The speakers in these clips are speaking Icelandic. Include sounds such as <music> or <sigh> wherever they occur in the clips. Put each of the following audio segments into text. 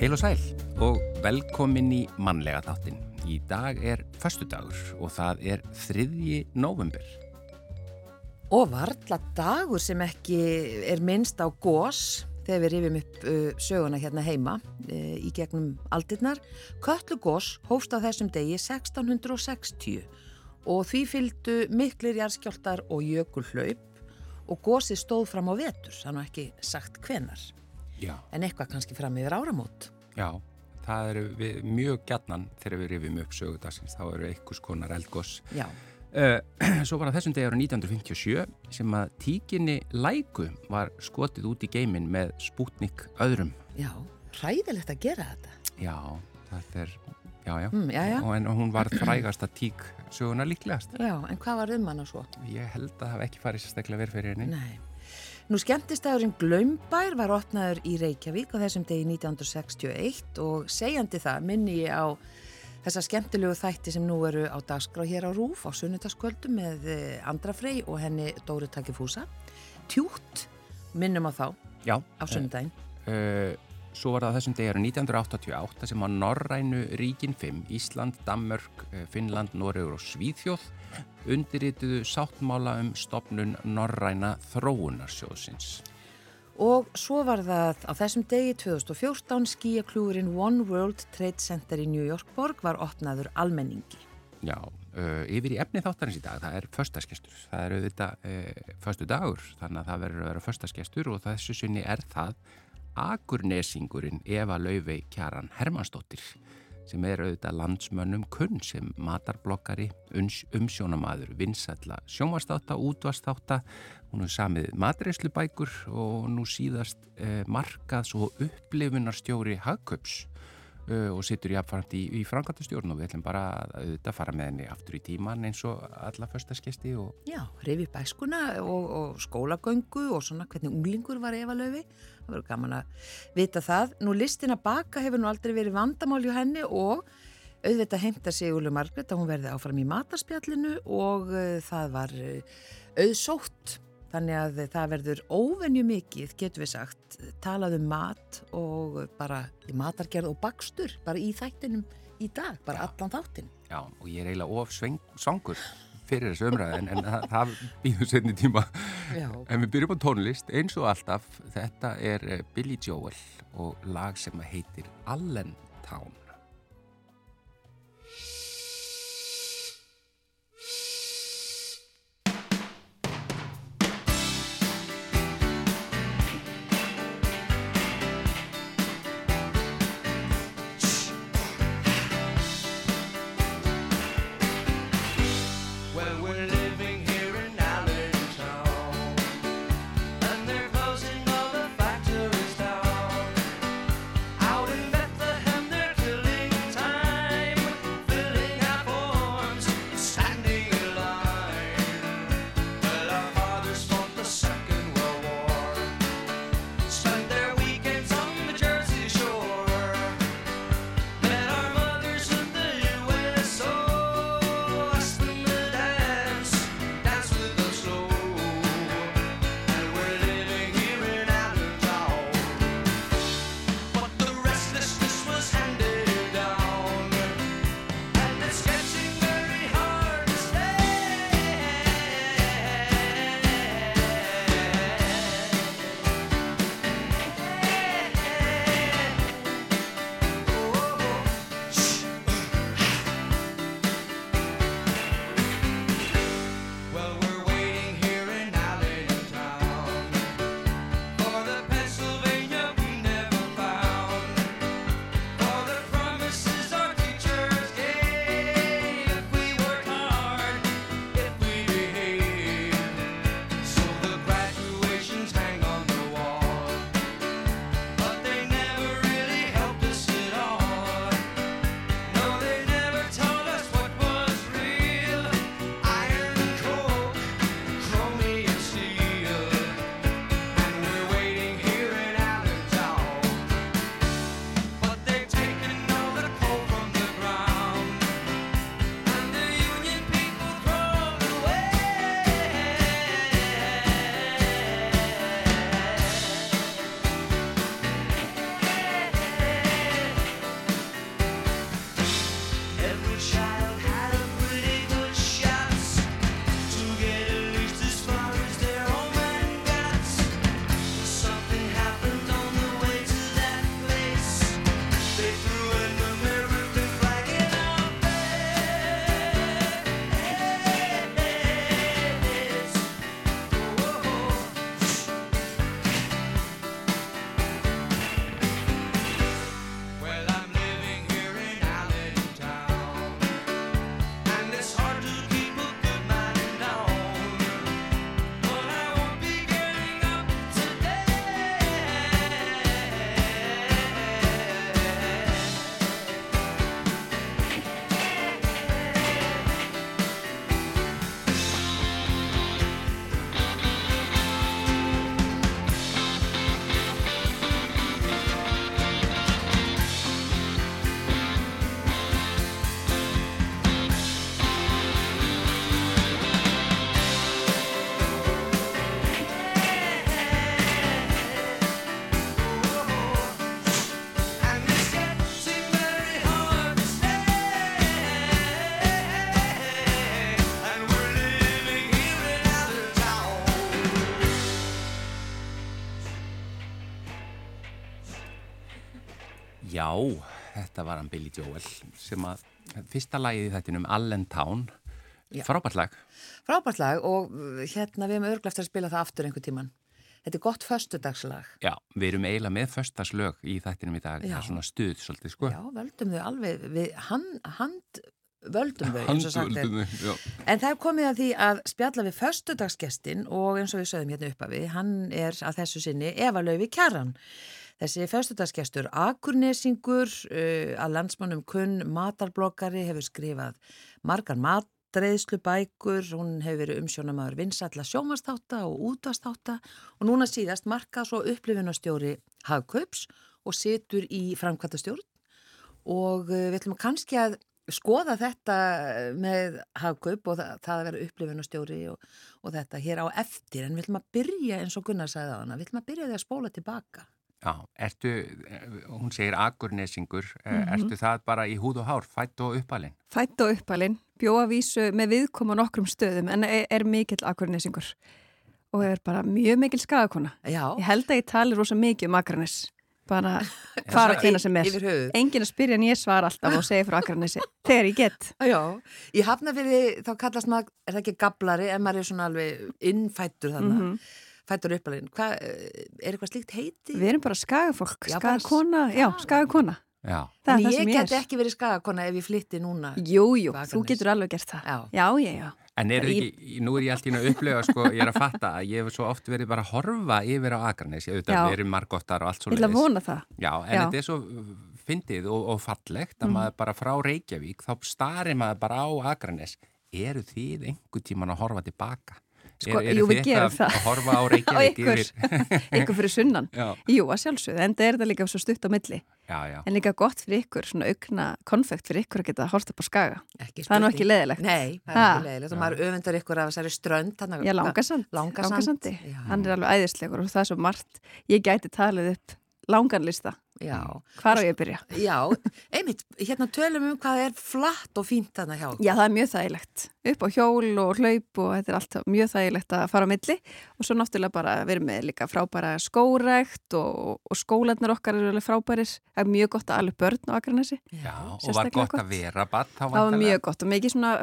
Heil og sæl og velkomin í mannlega þáttin. Í dag er förstu dagur og það er 3. november. Og varla dagur sem ekki er minnst á gós þegar við rifjum upp uh, söguna hérna heima uh, í gegnum aldirnar. Köllu gós hófst á þessum degi 1660 og því fylgdu miklir jarðskjáltar og jökulhlaup og gósi stóð fram á vetur, þannig ekki sagt hvenar. Já. En eitthvað kannski fram yfir áramót. Já, það eru við, mjög gætnan þegar við rifjum upp sögudagsins, þá eru einhvers konar eldgós. Já. Uh, <clears throat> svo var það þessum degi ára 1957 sem að tíkinni Læku var skotið út í geimin með Sputnik öðrum. Já, hræðilegt að gera þetta. Já, þetta er, já, já. Mm, já, já. Og en hún var frægasta tík söguna líklegast. Já, en hvað var um hana svo? Ég held að það hef ekki farið sérstaklega verið fyrir henni. Nei. Nú skemmtistæðurinn Glömbær var opnaður í Reykjavík á þessum degi 1961 og segjandi það minni ég á þessa skemmtilegu þætti sem nú eru á dagskrá hér á Rúf á sunnudagskvöldu með eh, Andra Frey og henni Dóri Takifúsa. Tjút, minnum á þá Já. á sunnudaginn. Uh, svo var það þessum degi ára 1988 sem að Norrænu ríkin 5, Ísland, Danmörk, eh, Finnland, Noregur og Svíþjóð undirrituðu sáttmála um stopnun Norræna þróunarsjóðsins. Og svo var það á þessum degi 2014 skíaklúðurinn One World Trade Center í New York borg var opnaður almenningi. Já, uh, yfir í efni þáttarins í dag, það er förstaskestur. Það er auðvitað uh, förstu dagur, þannig að það verður að vera förstaskestur og þessu sinni er það Akurnesingurinn Eva Laufey Kjaran Hermannsdóttir sem er auðvitað landsmönnum kunn sem matarblokkari, umsjónamaður, vinsætla sjónvastáta, útvastáta, hún er samið matreislubækur og nú síðast eh, markaðs og upplifunarstjóri Hagköps uh, og sittur jáfnframt í, í frangatastjórn og við ætlum bara að auðvitað fara með henni aftur í tíman eins og alla förstaskesti og Já, reyfi bæskuna og, og skólagöngu og svona hvernig unglingur var Eva Laufi. Það verður gaman að vita það. Nú listin að baka hefur nú aldrei verið vandamál hjá henni og auðvitað heimta sig Úlu Margret að hún verði áfram í matarspjallinu og uh, það var uh, auðsótt. Þannig að það verður óvenju mikið, getur við sagt, talað um mat og bara matargerð og bakstur, bara í þættinum í dag, bara allan þáttin. Já, og ég er eiginlega of svangur fyrir þessu umræði en, en það, það býður senni tíma. Já. En við byrjum á tónlist eins og alltaf. Þetta er eh, Billy Joel og lag sem heitir Allentown. Já, þetta var hann Billy Joel sem að fyrsta lagið í þettinum Allentown, frábært lag. Frábært lag og uh, hérna við hefum örglega eftir að spila það aftur einhver tíman. Þetta er gott föstudagslag. Já, við erum eiginlega með föstaslög í þettinum í dag, Já. það er svona stuð svolítið, sko. Já, völdum þau alveg, við hand, hand völdum þau. Handvöldum, já. En það er komið að því að spjalla við föstudagsgestin og eins og við sögum hérna upp að við, hann er að þessu sinni Eva Laufi Kjaran. Þessi föstudagsgestur Akurnesingur, uh, að landsmannum kunn matarblokkari hefur skrifað margar matreiðslubækur, hún hefur verið umsjónamaður vinsalla sjómastáta og útastáta og núna síðast marka svo upplifunastjóri Hagkaups og situr í framkvæmtastjórn og uh, við ætlum kannski að skoða þetta með hagkaup og það, það að vera upplifunastjóri og, og þetta hér á eftir. En við ætlum að byrja eins og Gunnar sagði á hana, við ætlum að byrja því að spóla tilbaka. Já, ertu, eh, hún segir akurnesingur, mm Mhm. ertu það bara í húð og hár, fætt og uppalinn? Fætt og uppalinn, bjóða vísu með viðkoma nokkrum stöðum en er, er mikill akkurnesingur og er bara mjög mikil skagakona. Já, Ég held að ég tali rosa mikið um Akranes, bara <laughs> fara hvena í- sem er. yfir höfuð. Engin að spyrja en ég svara alltaf og segja frá Akranesi <laughs> þegar ég get. já, í hafnafyrði þá kallast maður, er það ekki gablari en maður er svona alveg innfættur þannig, Mhm. fættur uppalinn. Hvað, eh, er eitthvað slíkt heiti? Við erum bara skagafólk, skagakona, já, s- skagakona. En ég ég geti er. ekki verið skagakona ef ég flytti núna. Jú, jú, þú getur alveg gert það. Já. já, já. já. en er ekki, nú er ég alltaf að upplega, sko, ég er að fatta að ég hef svo oft verið bara að horfa yfir á Akranes, ég auðvitað Já. við erum margóttar og allt svo Ég ætla að vona það. Já, en Já. þetta er svo fyndið og, og fallegt að Mhm. maður bara frá Reykjavík, þá starir maður bara á Akranes. Eru þið einhver tíman að horfa tilbaka? Sko, er, jú, við gerum það. að horfa <laughs> á Reykjavík yfir? ykkur <laughs> fyrir sunnan. Já, Jú, að sjálfsögðu, en það er þetta líka svo stutt á milli. já, já. En líka gott fyrir ykkur, svona aukna konfekt fyrir ykkur að geta hort upp á skaga. Ekki Það er nú ekki leiðilegt. Nei, það er Ha. ekki leiðilegt og maður öfundar ykkur af þessari strönd. þarna- Já, langasand. Langasand. Langasandi. Hann er alveg æðislegur og það er svo margt. Ég gæti talið upp langan lista. Já, Hvar á ég að byrja? já, einmitt, hérna tölum um hvað er flatt og fínt þarna hjá. Já, það er mjög þægilegt. Upp á hjól og hlaup og þetta er alltaf mjög þægilegt að fara á milli og svo náttúrulega bara verið með líka frábæra skórekt og, og skólanir okkar eru alveg frábærir. Það er mjög gott að alveg börn á Akranesi. Já, og var sérstaklega gott gott. að vera þá Það var mjög gott og mikið svona,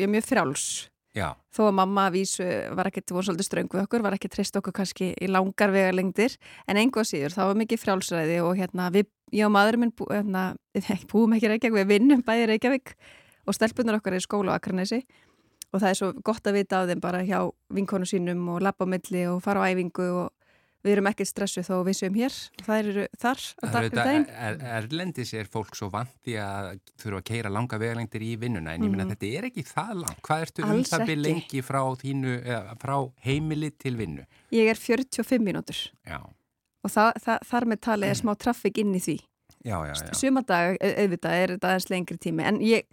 ég er mjög frjáls. Já, Þó að mamma að vísu var ekkert, voru svolítið ströng við okkur, var ekki treyst okkur kannski í langar vegalengdir, en engu að síður, það var mikið frjálsræði og hérna við, ég og maðurinn minn, bú, hérna, <laughs> búum ekki Reykjavík, við vinnum bæði Reykjavík og stelpunar okkar er skóla á Akranesi. Og það er svo gott að vita á þeim bara hjá vinkonu sínum og labba á milli og fara á æfingu og við erum ekkert stressu þó við séum hér það eru þar dag- er um er, erlendis er fólk svo vandi að þurfa að keira langa vegalengdir í vinnuna, en ég minna Mhm. þetta er ekki það langt. Hvað ertu um það ekki. lengi frá þínu, eða, frá heimili til vinnu? Ég er 45 mínútur Já, og það, það, þar með talið er smá traffik inn í því. au- auðvitað, er þetta aðeins lengri tími en ég,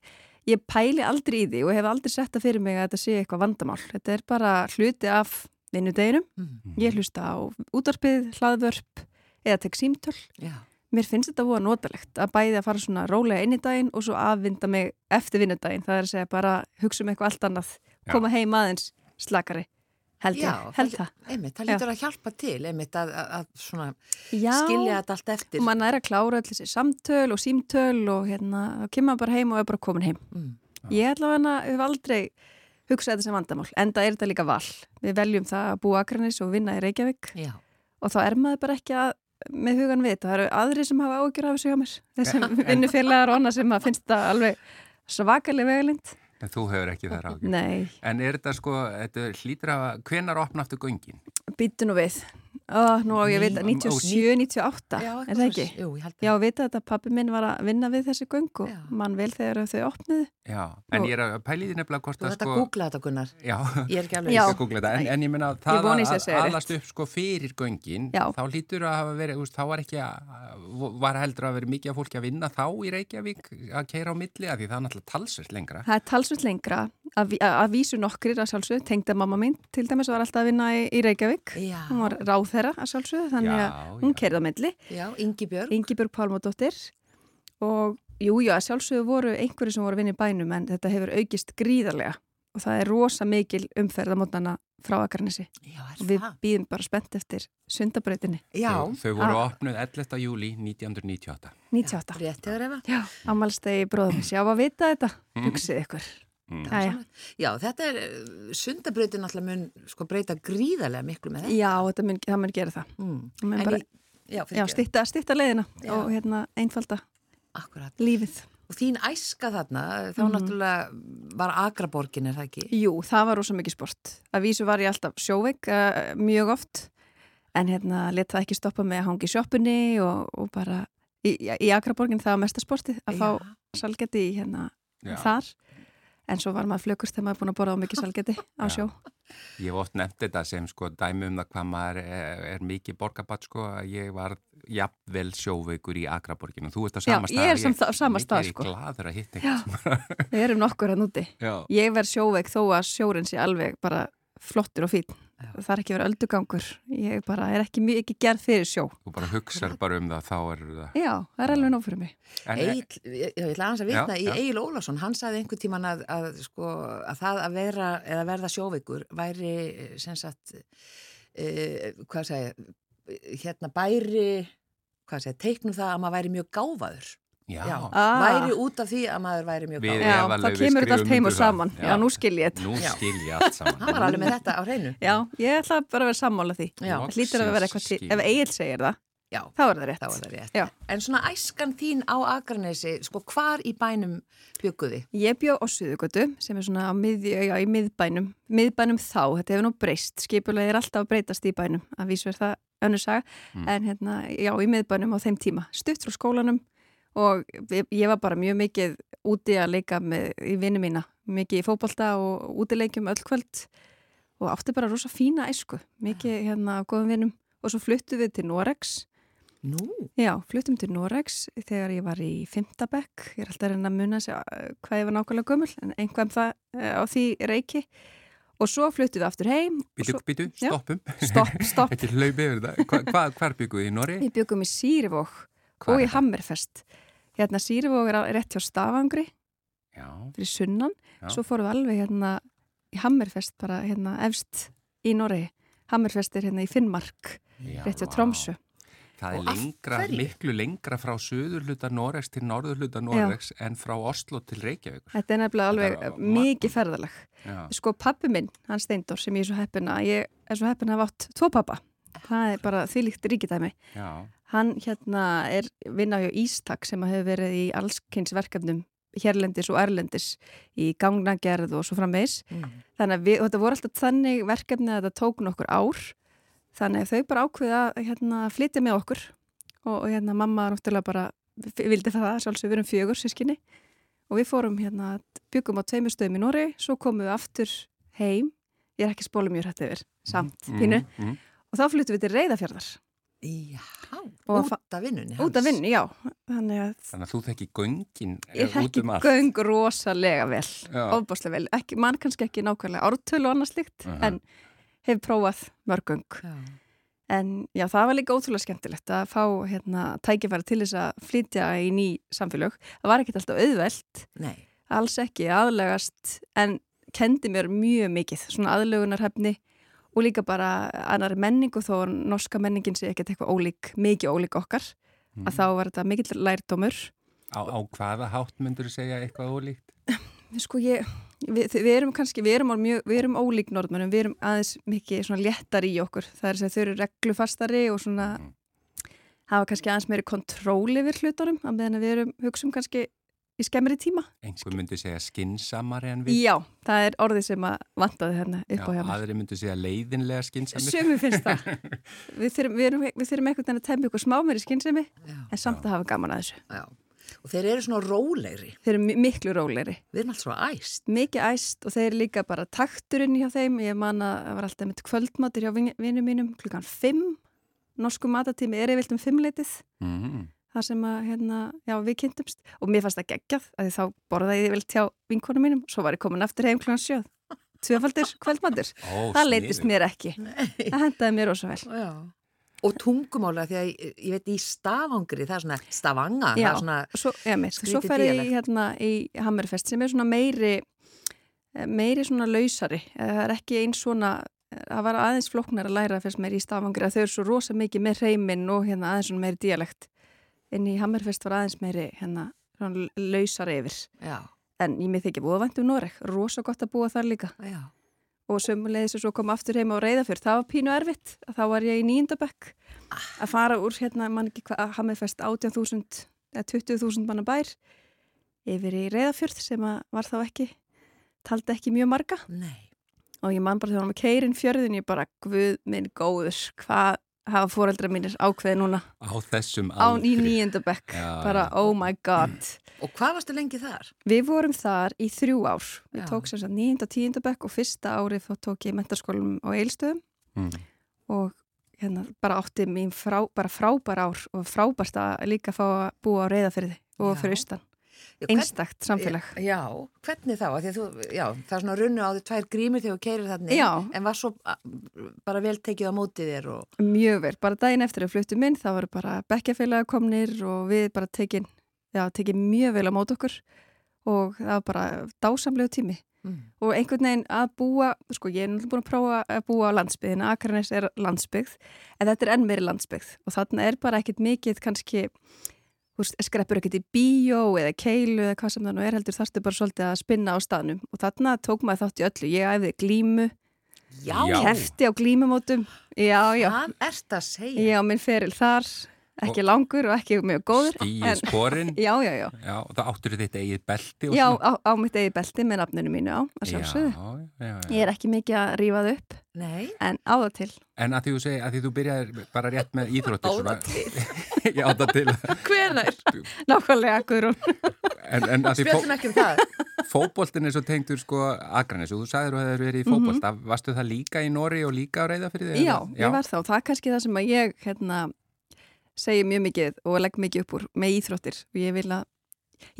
ég pæli aldrei í því og hef aldrei sett það fyrir mig að þetta sé eitthvað vandamál. Þetta er bara hluti af vinnudeginum. Mm, Ég hlusta á útarpið, hlaðvörp eða tek símtöl. já. Mér finnst þetta búið notalegt að bæði að fara svona rólega inn í daginn og svo aðvinda mig eftir vinnudaginn. Það er að segja bara hugsa um eitthvað allt annað, Já. koma heim aðeins slakari. Held Já, það- það. Einmitt, það Já. lítur að hjálpa til, einmitt að, að, að svona Já. skilja þetta allt eftir. Og mann er að klára allir þessi samtöl og símtöl og hérna, þá kemur maður bara heim og er bara komin heim. Mm. Ég að hana, hef aldrei hugsað þetta sem vandamál, enda er þetta líka val. Við veljum það að búa Akranis og vinna í Reykjavík Já, og þá er maður bara ekki að, með hugan við þetta. Það eru aðri sem hafa ágjur af þessu hjá mér. Þessum <laughs> En- vinnufélagar og annað sem að finnst það alveg svakalig vegalind. En þú hefur ekki þær ágjur. Nei, En er þetta sko, þetta hlýtur að, hvenar opna aftur göngin? býtu nú við. Ó, nú á ég að vita, Ný- 97, 98, Já, er það ekki? Jú, ég held Já, vita þetta að pappi minn var að vinna við þessi göng og Já. mann vel þegar þau opniðu. Já, en ég er að pæli því nefnilega hvort Þú að þetta sko... googla þetta Gunnar. Já, Ég er ekki alveg skal googla þetta, en, en ég það sé að að segja rétt. alast upp sko fyrir göngin, Já. þá hlýtur að hafa verið, úst, þá var ekki að, var heldur að vera mikið af fólki að vinna þá í Reykjavík að keira á milli, að því það er náttúrulega talsvert lengra. Það er talsvöld lengra að, að, að vísu nokkrir að alltaf að Já, að sjálfsögðu þannig Já, að hún já. kerði á milli já, Ingi Björg. Ingibjörg Pálmadóttir og jú, já, að sjálfsögðu voru einhverju sem voru að vinna í bænum en þetta hefur aukist gríðarlega og það er rosa mikil umferð á mótnana frá Akarnesi Já, er og við það? býðum bara spennt eftir sundabrautinni Já, Þau, þau voru opnuð 11. júli 1998. 98. rétt hefur efa. Já, ámælstegi bróðum sjá að vita þetta, hugsið ykkur Mm. Já, þetta er, uh, sundabrautin alltaf mun sko breyta gríðarlega miklu með þetta. Já, þetta mun, það mun gera það Mm. Mun bara, í, já, Já, fyrir stýtta, stýtta leiðina Já. og hérna einfalda Akkurat. lífið Og þín æska þarna, þá Mhm. náttúrulega var Agraborgin, er það ekki? Jú, það var rosa mikið sport. Að vísu var ég alltaf sjóveik uh, mjög oft en hérna let það ekki stoppa með að hangi í sjoppunni og, og bara í, í Akraborgin það var mesta sportið að fá salgeti í hérna Já. þar en svo var maður flökust þegar maður er búin að borða á mikið salgeti á Já. sjó. Ég hef oft nefnt þetta sem sko dæmi um það hvað maður er, er mikið borgabatt sko að ég var jafnvel sjóveikur í Akraborginu. Þú ert á Já, sama stað. ég er sam- á sama stað, sko. Ég er gladur að hitta Já. eitthvað. Við erum nokkur að núti. Já. Ég verð sjóveik þó að sjórin sé alveg bara flottur og fín. Já. Það er ekki verið öldugangur. Ég bara er ekki mikið gerð fyrir sjó. Þú bara hugsar bara um það, þá er það. Já, það er alveg nóg fyrir mig. En, Egil, ég, ég ætla aðeins að vitna í. Egil Ólafsson, hann sagði einhver tíman að, að, sko, að það að vera eða verða sjóveikur væri sem sagt uh, hvað segja hérna bæri hvað segja, teiknum það að maður væri mjög gáfaður já, Ah. væri út af því að maður væri mjög gáfaður Já, Laufey kemur þetta allt heim og það. saman. Já, Já. nú skil ég þetta. Nú Já. skil ég allt saman. <laughs> hann var alveg með þetta á hreinu Já, ég ætla bara að vera sammála því. Það hlýtur að vera eitthvað til. Ef Egil segir það, Já, þá er það rétt. er það rétt Já. En svona æskan þín á Akranesi sko hvar í bænum bygguði? Ég bjó á Suðugötu sem er svona á miðju, já, í miðbænum. Miðbænum þá, þetta hefur nú breyst. Skipulega er alltaf að breytast í bænum. Að vísu er það önnur saga. Mm. En hérna, já, í miðbænum á þeim tíma. Stutt frá skólanum og ég, var bara mjög mikið úti að leika með í vinnu mína. Mikið í fótbolta og útileikjum öll kvöld og átti bara rosa fína æsku. Mikið hérna á góðum vinnum. Og svo fluttu við til Norex Nú, Já, fluttum til Norex þegar ég var í Fymtabekk. Ég er alltaf að reyna að muna sig hvað ég var nákvæmlega gömul, en einhverjum það uh, á því reiki. Og svo fluttum við aftur heim. og Býtu, svo, býtu, Já. stoppum. Stopp, <laughs> stopp. Þetta er hlaupið yfir það. Hva, hva, hvar bygguðu í Norri? Við byggum í Sýrivók og í er? Hammerfest. Hérna Sýrivók er rétt hjá Stafangri, Já, fyrir sunnan. Já. Svo fórum við alveg hérna í Hammerfest, bara hérna efst í Noregi. Hammerfest er hérna í Finnmark, já. rétt hjá vá. Tromsö. Það er lengra, miklu lengra frá söður hluta Noregs til norður hluta Noregs en frá Oslo til Reykjavíkur. Þetta er nefnilega alveg er mikið ferðalag. Já, Sko pappi minn, hann Steindor sem ég er svo heppin að ég er svo heppin að hafa átt tvo pappa. Það er bara þvílíkt ríkidæmi. já, Hann hérna er vinna hjá Ístak sem hefur verið í allskynns verkefnum hérlendis og erlendis í gangnagerð og svo framvegis. mm. Þannig að við, þetta voru alltaf þannig verkefni að þetta tók nokkur ár. Þannig að þau bara ákveða að hérna, flytja með okkur og, og hérna mamma náttúrulega bara vildi það, sjálfsög við erum fjögur sískinni og við fórum hérna, byggum á tveimur stöðum í Nóri, svo komum við aftur heim, ég er ekki spóla mjög hrætt yfir, samt, pínu, mm, mm. og þá fluttum við til Reyðafjörðar, Já, út af vinnunni út af vinnu, já, þannig að Þannig að þú þekki göngin ég út þekki um allt. göng rosalega vel, ofbáslega vel, ekki, mann kannski ekki nákvæmlega ártölu og annað slikt, Aha. en hef prófað mörg göng. Já. En já, það var líka ótrúlega skemmtilegt að fá hérna, tækifæri til þess að flytja í ný samfélög. Það var ekkert alltaf auðvelt, Nei, alls ekki aðlegast, en kendi mér mjög mikið, svona aðlegunarhefni og líka bara annari menningu þó að norska menningin sé ekkert eitthvað ólík, mikið ólík okkar, Mm. að þá var þetta mikill lærdómur. Á, á hvaða hátt myndur þú segja eitthvað ólíkt? <laughs> Sko ég, við, við erum kannski, við erum, mjög, við erum ólík norðmennum, við erum aðeins mikið svona léttar í okkur. Það er að segja, þau eru reglufastari og svona Mm. hafa kannski aðeins meiri kontról yfir hlutunum, að meðan við erum hugsum kannski í skemmri tíma. Einhver myndi segja skinsamari en við. Já, það er orðið sem að vantaði hérna upp á hjá Já, mér. aðri myndi segja leiðinlega skinsamir. Sumi finnst það. <laughs> Við þurfum, við erum, við þurfum einhvern veginn að temja ykkur smá meiri skynsemi, já, en samt að hafa gaman að þessu. já. Og þeir eru svona rólegri. Þeir eru mi- miklu rólegri. Við erum svona æst. mikið æst og þeir eru líka bara takturinn hjá þeim, ég man að það var alltaf mitt kvöldmatur hjá vin- vinum mínum klukkan 5, norsku matatími er yfirlt um 5 leitið, Mm. Það sem að hérna, já við kynntumst og mér fannst það geggjað að þá borðaði ég yfirlt hjá vinkonum mínum, svo var ég komin aftur heim klukkan 7 tvöfaldur <laughs> kvöldmatur Ó, það sniðugt. mér ekki, Nei. það hendaði mér ósa vel Já. Og tungumála því að ég, ég veit í stafangri, það er svona stafanga, það Já. er svona, svo, ja, svo fer ég hérna í Hammerfest sem er svona meiri eh, meiri svona lausari, Eh, það er ekki eins svona, eh, það var aðeins flóknar að læra fyrst meiri í stafangri að þau eru svo rosa mikið með reyminn og hérna aðeins svona meiri dialekt. Inn í Hammerfest var aðeins meiri hérna svona lausari yfir. Já, En ég með þykja búið vænt um Noreg, rosa gott að búa þar líka. já. Og sömulegis og svo kom aftur heima á reyðafjörð, það var pínu erfitt. Þá var ég í nýjendabekk að fara úr hérna, mann ekki hvað, Hammerfest 18.000 eða 20.000 manna bær yfir í reyðafjörð sem var þá ekki, taldi ekki mjög marga. Nei. og ég man bara þegar hann var keirin fjörðin ég bara, guð minn góður hvað hafa fóreldra mínir ákveði núna Á þessum á aldri. nýjöndabekk, Já, bara oh my god Og hvað varstu lengi þar? við vorum þar í þrjú ár við Já. tók sem sagt nýjönda tíundabekk og fyrsta árið þá tók ég mentaskólum á Eilstöðum Mm. og hérna bara átti mín frá, bara frábær ár og frábært að líka fá að búa á reyðafyrði og Já. fyrir austan, einstakt samfélag Já, hvernig þá? Þú, já, það er svona runnu á því tvær grímur þegar þú keirir þarna inn, Já. en var svo bara vel tekið á mótið þér og Mjög vel, bara daginn eftir að fluttum inn þá voru bara bekkjafélaga komnir og við bara tekin, já, tekin mjög vel á mót okkur og það var bara dásamlegu tími mm. og einhvern veginn að búa, sko ég er náttúrulega búin að prófa að búa á landsbyggðina, Akarnes er landsbyggð en þetta er enn meiri landsbyggð og þarna er bara ekkit mikið kannski skreppur ekkit í bíó eða keilu eða hvað sem það nú er heldur þarftu bara svolítið að spinna á staðnum og þarna tók maður þátt í öllu, ég æfði glímu, Já, Já. kefti á glímumótum já, já, hvað ert að segja? Ég á minn feril þar, ekki langur og ekki mjög góður. Stíið en- sporin. <laughs> Já, já, já. Já, og það áttur þitt eigið belti og Já, á, á mitt eigi belti með nafninu mínu á, að sjálfsögðu. Já, já, já. Ég er ekki mikið að rífa það upp, Nei, en á það til. En að því þú segir, að því þú byrjaðir bara rétt með íþróttir. Svona- það til. <laughs> Já, það til. hvenær? Nákvæmlega, Guðrún. En, en að því Spjöldum ekki um það. fótboltin er svo tengdur sko Akranes og þú sagðir að það hefur verið í fótbolta. Varstu það líka í Nóri og líka á Reyðafyrði? Mhm. Já, ég var þá. Það er kannski það sem að ég hérna, segi mjög mikið og legg mikið upp úr með íþróttir og ég vil að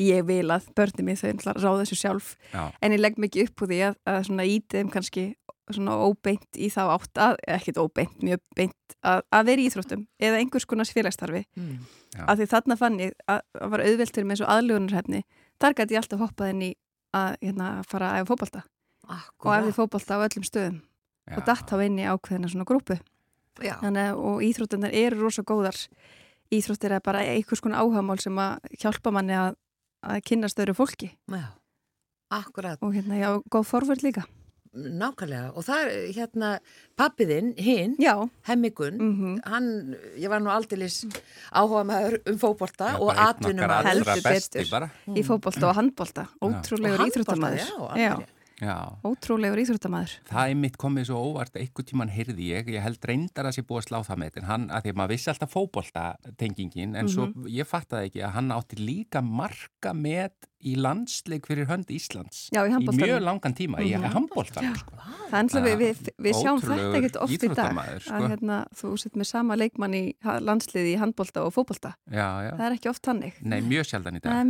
Ég vil að börnum mig þau ráða þessu sjálf Já. en ég legg mikið upp úr því að, að svona ítið um kannski svona óbeint í þá átt að, ekkit óbeint, mjög beint að, að vera í íþróttum eða einhvers konar félagsstarfi Mm. Já. að því þarna fann ég að það var auðveltur með svo aðlugunarhefni þar gæti ég alltaf hoppað inn í að hérna, fara að efa fótbolta og Akkurat. efði fótbolta á öllum stöðum Já. og datt þá inn í ákveðina svona grúpu Já, Þannig, að- og íþróttunar eru rosa góðar íþróttir er bara einhvers konar áhagamál sem að hjálpa manni að, að kynast öðru fólki já, akkurat. og hérna já, góð forvörð líka Nákvæmlega. Og það er hérna pappiðinn, hinn, hemmigun, mm hann, ég var nú aldeilis áhuga maður um fótbolta Já, og atvinnum að heldur betur. í fótbolta og handbolta. Ótrúlegur íþróttamæður Já, Já, alveg. Já. ótrúlegur íþróttamæður Það er mitt komið svo óvart, einhvern tíman heyrði ég, ég held reyndar að sé búið að slá það með þetta, en hann, að því að maður vissi alltaf fótbolta tengingin, en svo Mhm. ég fattaði ekki að hann átti líka marka með í landsleik fyrir hönd Íslands. Já, í handboltanum. mjög langan tíma, í Mhm. handboltanum, sko. Það er ennlega við, við, við sjáum þetta ekkert oft í dag sko. að hérna, þú sett með sama leikmann í landsliði í handbolta og fótbolta Já, já. það er ekki oft hannig Nei, mjög sjaldan í það dag. er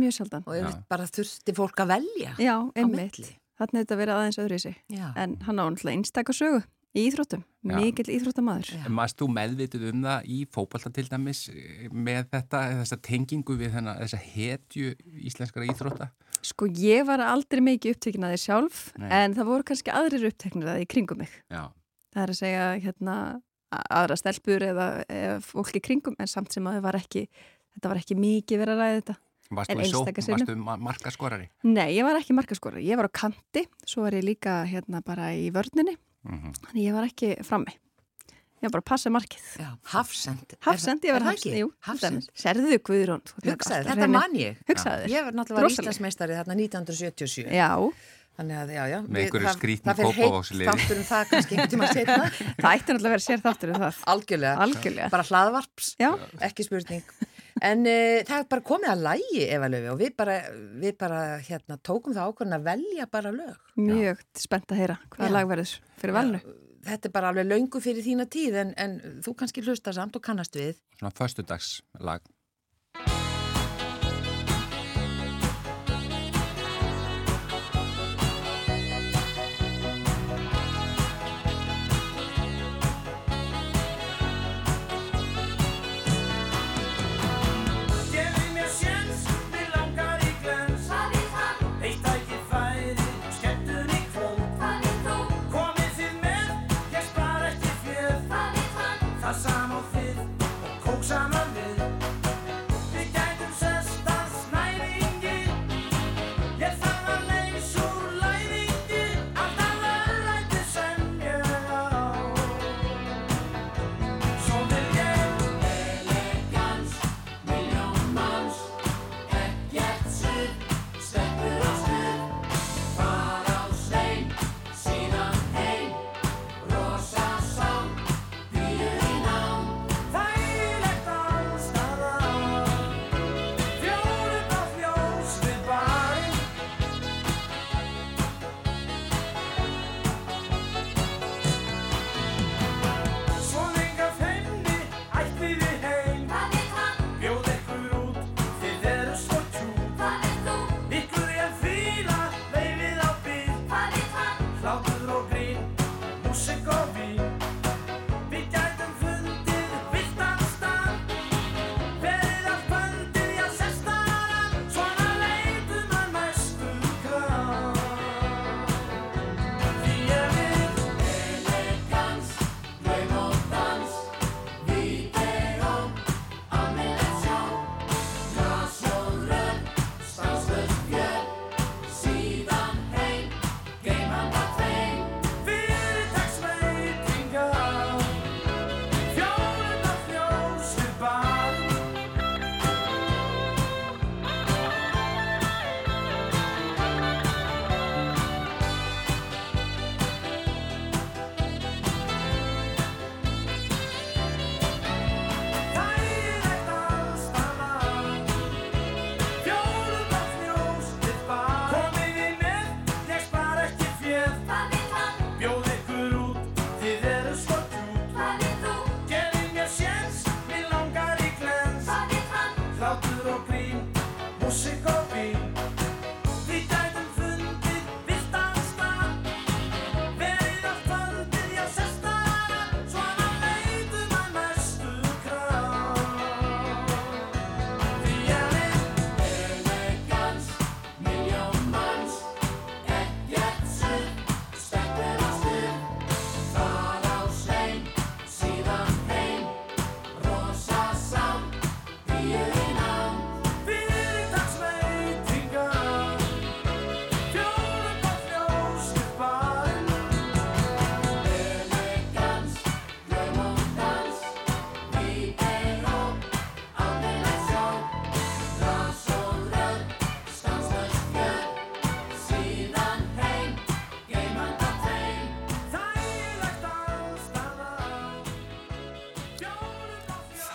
fólk að þetta verið aðeins öðru í sig Já. en hann á náttúrulega einstakar sögu í íþróttum, mikill íþróttamaður. Maðurst þú meðvituð um það í fótbolta til dæmis eh, með þetta, þessa tengingu við þennan, þessa hetju íslenskara íþrótta? Sko ég var aldrei mikið upptekinn að þið sjálf Nei. en það voru kannski aðrir uppteknir að þið í kringum mig Já. það er að segja hérna aðra stelpur eða, eða fólk í kringum en samt sem að var ekki þetta var ekki mikið verið að ræða þetta Varstu En í sinnum. varstu ma markaskorari? Nei, ég var ekki markaskora, ég var á kanti svo var ég líka hérna bara í vörninni Mm þannig ég var ekki frammi ég var bara að passa markið Já, Hafsend. Hafsend, ég var það Hafsend, jú, Hafsend. Serðu Guðrún þú Hugsaði, þetta man ég. Hugsaðu þér. Ég var náttúrulega. Íslandsmeistari þarna 1977. Já, Þannig að, já, já. Með við- einhverju það- skrýtnu Það fyrir heitt þáttur um það kannski einhvern tíma setna. <laughs> það ætti náttúrulega að vera sér þáttur um það Algjörlega. Algjörlega Bara hlaðvarps. Já, Ekki spurning. En uh, það er bara komið að lægi, Eva Löfi, og við bara, við bara hérna, tókum það ákvörðin að velja bara lög. mjög spennt að heyra hvaða lag verður fyrir valnu Þetta er bara alveg löngu fyrir þína tíð, en, en þú kannski hlusta samt og kannast við. Svona föstudagslag. Gefið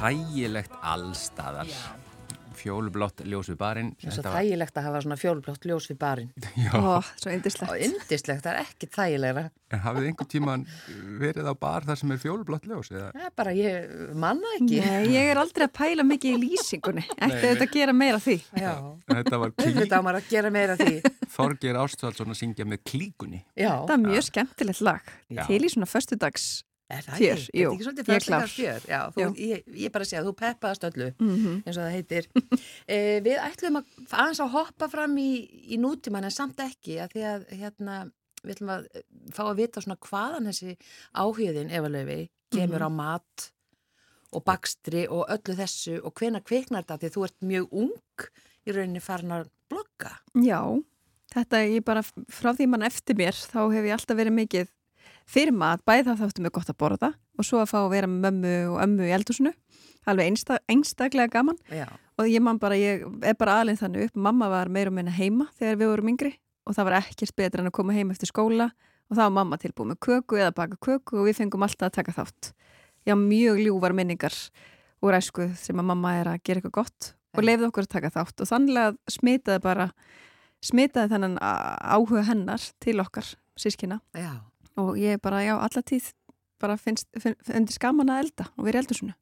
Þægilegt allstaðar. Fjólblott ljós við barinn. Það er svo Þetta var- þægilegt að hafa svona fjólblótt ljós við barinn. Já, Ó, svo Og yndislegt. indislegt, það er ekki þægilegra. en hafið einhvern tíman verið á bar þar sem er fjólblott ljós? Eða? Það er bara, ég manna ekki. Nei, ég er aldrei að pæla mikið í lýsingunni. Ætti þetta að gera meira af því. Já, Þetta var klí, auðvitað á maður að gera meira af því. Þorgir Ástvaldsson að syngja með klíkunni. Já, Það er mjög skemmtilegt lag. Já. Til í svona föstudags. Er það ekki? jú, Er þetta ekki svolítið er fyrstudags fjör? Já, þú, ég, ég bara sé að þú peppaðast öllu, Mm eins og það heitir. <laughs> e, við ætlum að aðeins að hoppa fram í, í nútíman en samt ekki, að því að hérna, við ætlum að eh, fá að vita svona hvaðan þessi áhugðin, Eva Laufi, kemur á mat og bakstri og öllu þessu og hvena kviknar þetta, því þú ert mjög ung í rauninni farin að blogga. Já, þetta ég bara frá því mann eftir mér þá hef ég alltaf verið mikið fyrir mat, bæði það þáttum við gott að borða og svo að fá að vera með mömmu og ömmu í eldhúsinu, alveg einsta, einstaklega gaman. Já, og ég man bara, ég er bara aðlinn þannig upp, mamma var meira og minna heima þegar við vorum yngri og það var ekkert betra en að koma heim eftir skóla. Og þá var mamma tilbúið með köku eða baka köku og við fengum alltaf að taka þátt. Já, mjög ljúvar minningar úr æsku sem að mamma er að gera eitthvað gott og leiði okkur að taka þátt. Og þannig að smitaði bara, smitaði þennan áhuga hennar til okkar sískina já. Og ég bara, já, alla tíð bara finnst, finn, finnst skaman að elda og við erum eldur svona.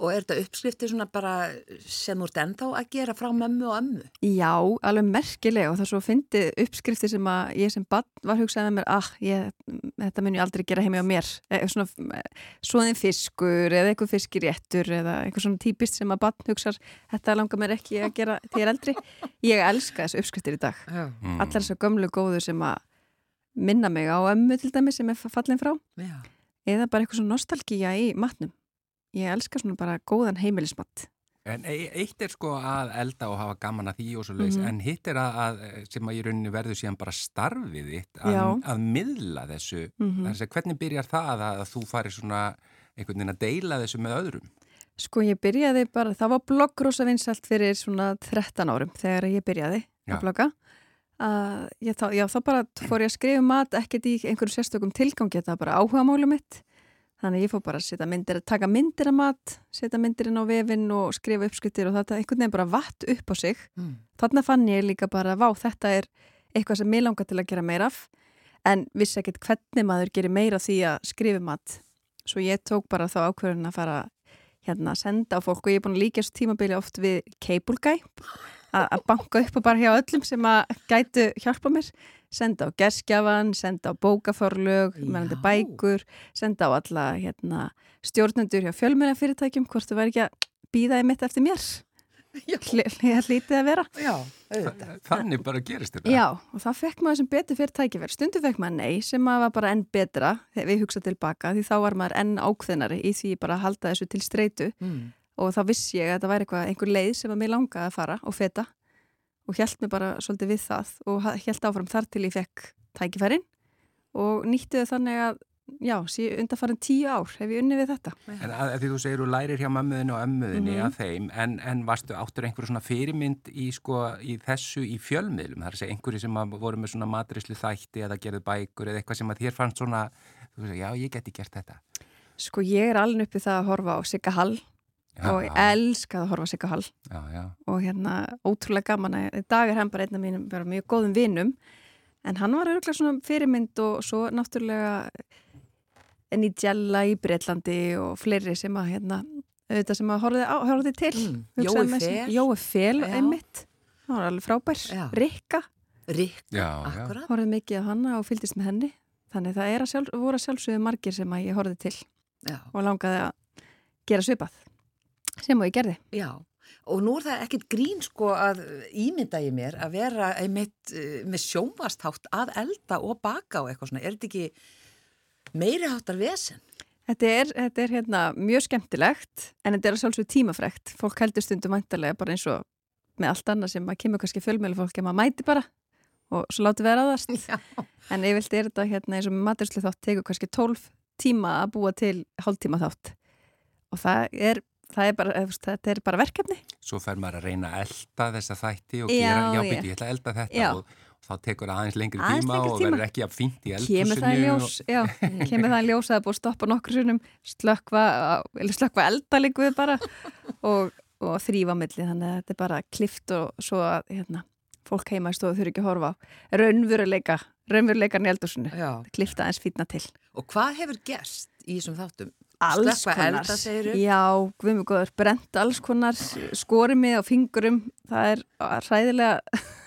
Og er þetta uppskrifti svona bara sem þú ert ennþá að gera frá mömmu og ömmu? Já, alveg merkilega og það svo fyndi uppskrifti sem að ég sem bann var hugsaði með mér, ah, ég, þetta mun ég aldrei gera heimi á mér, e, svona svoðin fiskur eða eitthvað fiskiréttur eða eitthvað svona típist sem að bann hugsar, þetta langar mér ekki að gera þegar ég er eldri. Ég elska þessu uppskriftir í dag. Já. Mm. Allar þessar gömlu góðu sem að minna mig á ömmu til dæmi sem er fallin frá Já. eða bara eitthvað svona nostalgíja í matnum. ég elska svona bara góðan heimilismatt. En e- eitt er sko að elda og hafa gaman að því og svo leiðis, Mhm. en hitt er að, að sem að í rauninni verður síðan bara starfið þitt að, að miðla þessu. Mm Þess að hvernig byrjar það að, að þú farir svona einhvern veginn að deila þessu með öðrum? Sko ég byrjaði bara, það var bloggrósa vinsalt fyrir svona 13 árum þegar ég byrjaði Já. að blogga. Uh, ég, þá, já, þá bara fór ég að skrifa um mat ekkert í einhverju sérstökum tilgangi, þetta var bara áhuga málu mitt. Þannig ég fór bara að myndir, taka myndir af mat, setja myndir inn á vefinn og skrifa uppskriftir og þetta einhvern veginn bara vatt upp á sig. Mm. Þannig fann ég líka bara, vá, þetta er eitthvað sem mér langar til að gera meira af, en vissi ekkert hvernig maður gerir meira því að skrifa um mat. Svo ég tók bara þá ákvörðun að fara hérna að senda á fólk og ég er búin að líka þessu tímabili oft við Cable Guy að banka upp og bara hjá öllum sem að gætu hjálpa mér senda á gerskjafan, senda á bókaforlög Já. mennandi bækur, senda á alla hérna, stjórnendur hjá fjölmennafyrirtækjum hvort þú væri ekki að býða í mitt eftir mér Já. Ég hlítið að vera Já, auðvitað. Þannig bara gerist þetta. Já, og það fekk maður sem betur fyrir tækifæri. Stundu fekk maður nei sem maður var bara enn betra þegar við hugsa tilbaka því þá var maður enn ákveðnari í því bara að halda þessu til streitu Mm. Og þá vissi ég að þetta væri eitthvað, einhver leið sem að mér langaði að fara og feta og held mér bara svolítið við það og held áfram þar til ég fekk tækifærin og nýtti þau þannig að já, sí, undanfarin tíu ár hef ég unni við þetta. En að, að því þú segir þú lærir hjá mömmuðinu og ömmuðinu Mhm. að þeim, en, en varstu áttur einhverju svona fyrirmynd í, sko, í þessu í fjölmiðlum, er að segja einhverju sem að voru með svona matrislu þætti eða gerðu bækur eða eitthvað sem að þér fannst svona, þú veist, já, ég geti gert þetta. Sko ég er alveg uppið það að horfa á Sigga Hall Já, og ég elskaði að horfa á Sigga Hall. Já, já. og hérna ótrúlega gaman að í dag er hann bara einn af mínum mjög góðum vinum. En hann var örgulega svona fyrirmynd og svo náttúrulega Nigella í Breitlandi og fleiri sem að hérna auðvitað sem að horfið, á, til. Mm. Jói Fel. Jói Já. einmitt. Hann var alveg frábær. Rikka. Rikka, horfið mikið á hana og fylgdist með henni. Þannig það að sjálf, voru að sjálfsögðu margir sem að ég horfið til Já, og langaði að gera svipað sem og ég gerði já. Og nú er það ekkit grín sko að ímynda ég mér að vera einmitt uh, með sjónvastátt að elda og baka og eitthvað svona. Er þetta ekki meiri háttar vesen? Þetta er, þetta er hérna mjög skemmtilegt en þetta er að sjálfsög tímafrekt. Fólk heldur stundum mæntalega bara eins og með allt annað sem að kemur kannski fjölmjölu fólk að maður mæti bara og svo láti vera aðast. Já. En yfirlt er þetta hérna eins og maturslu þátt tegur kannski 12 tíma að búa til hálftíma þátt og það er, það er bara, veist, þetta er bara verkefni. Svo fer maður að reyna að elda þessa þætti og gera, já, já. byrju, ég ætla að elda þetta Já. og, og þá tekur það aðeins lengri Aðeins tíma lengri og tíma. verður ekki að fínt í Kemur það í ljós, já, <laughs> kemur það í ljós að það er búið að stoppa nokkur sinnum, slökva, eller slökva elda líkuð bara og, og þrýfa milli þannig að þetta er bara klift og svo að hérna, fólk heima í stofu þurfi ekki að horfa á raunveruleika, raunveruleikan í eldúsinu, Já. klifta aðeins fítna til. Og hvað hefur gerst í þessum þáttum? Alls konar. elda? Já, guðmur góður, brent alls konar, skori mig á fingurum, það er hræðilega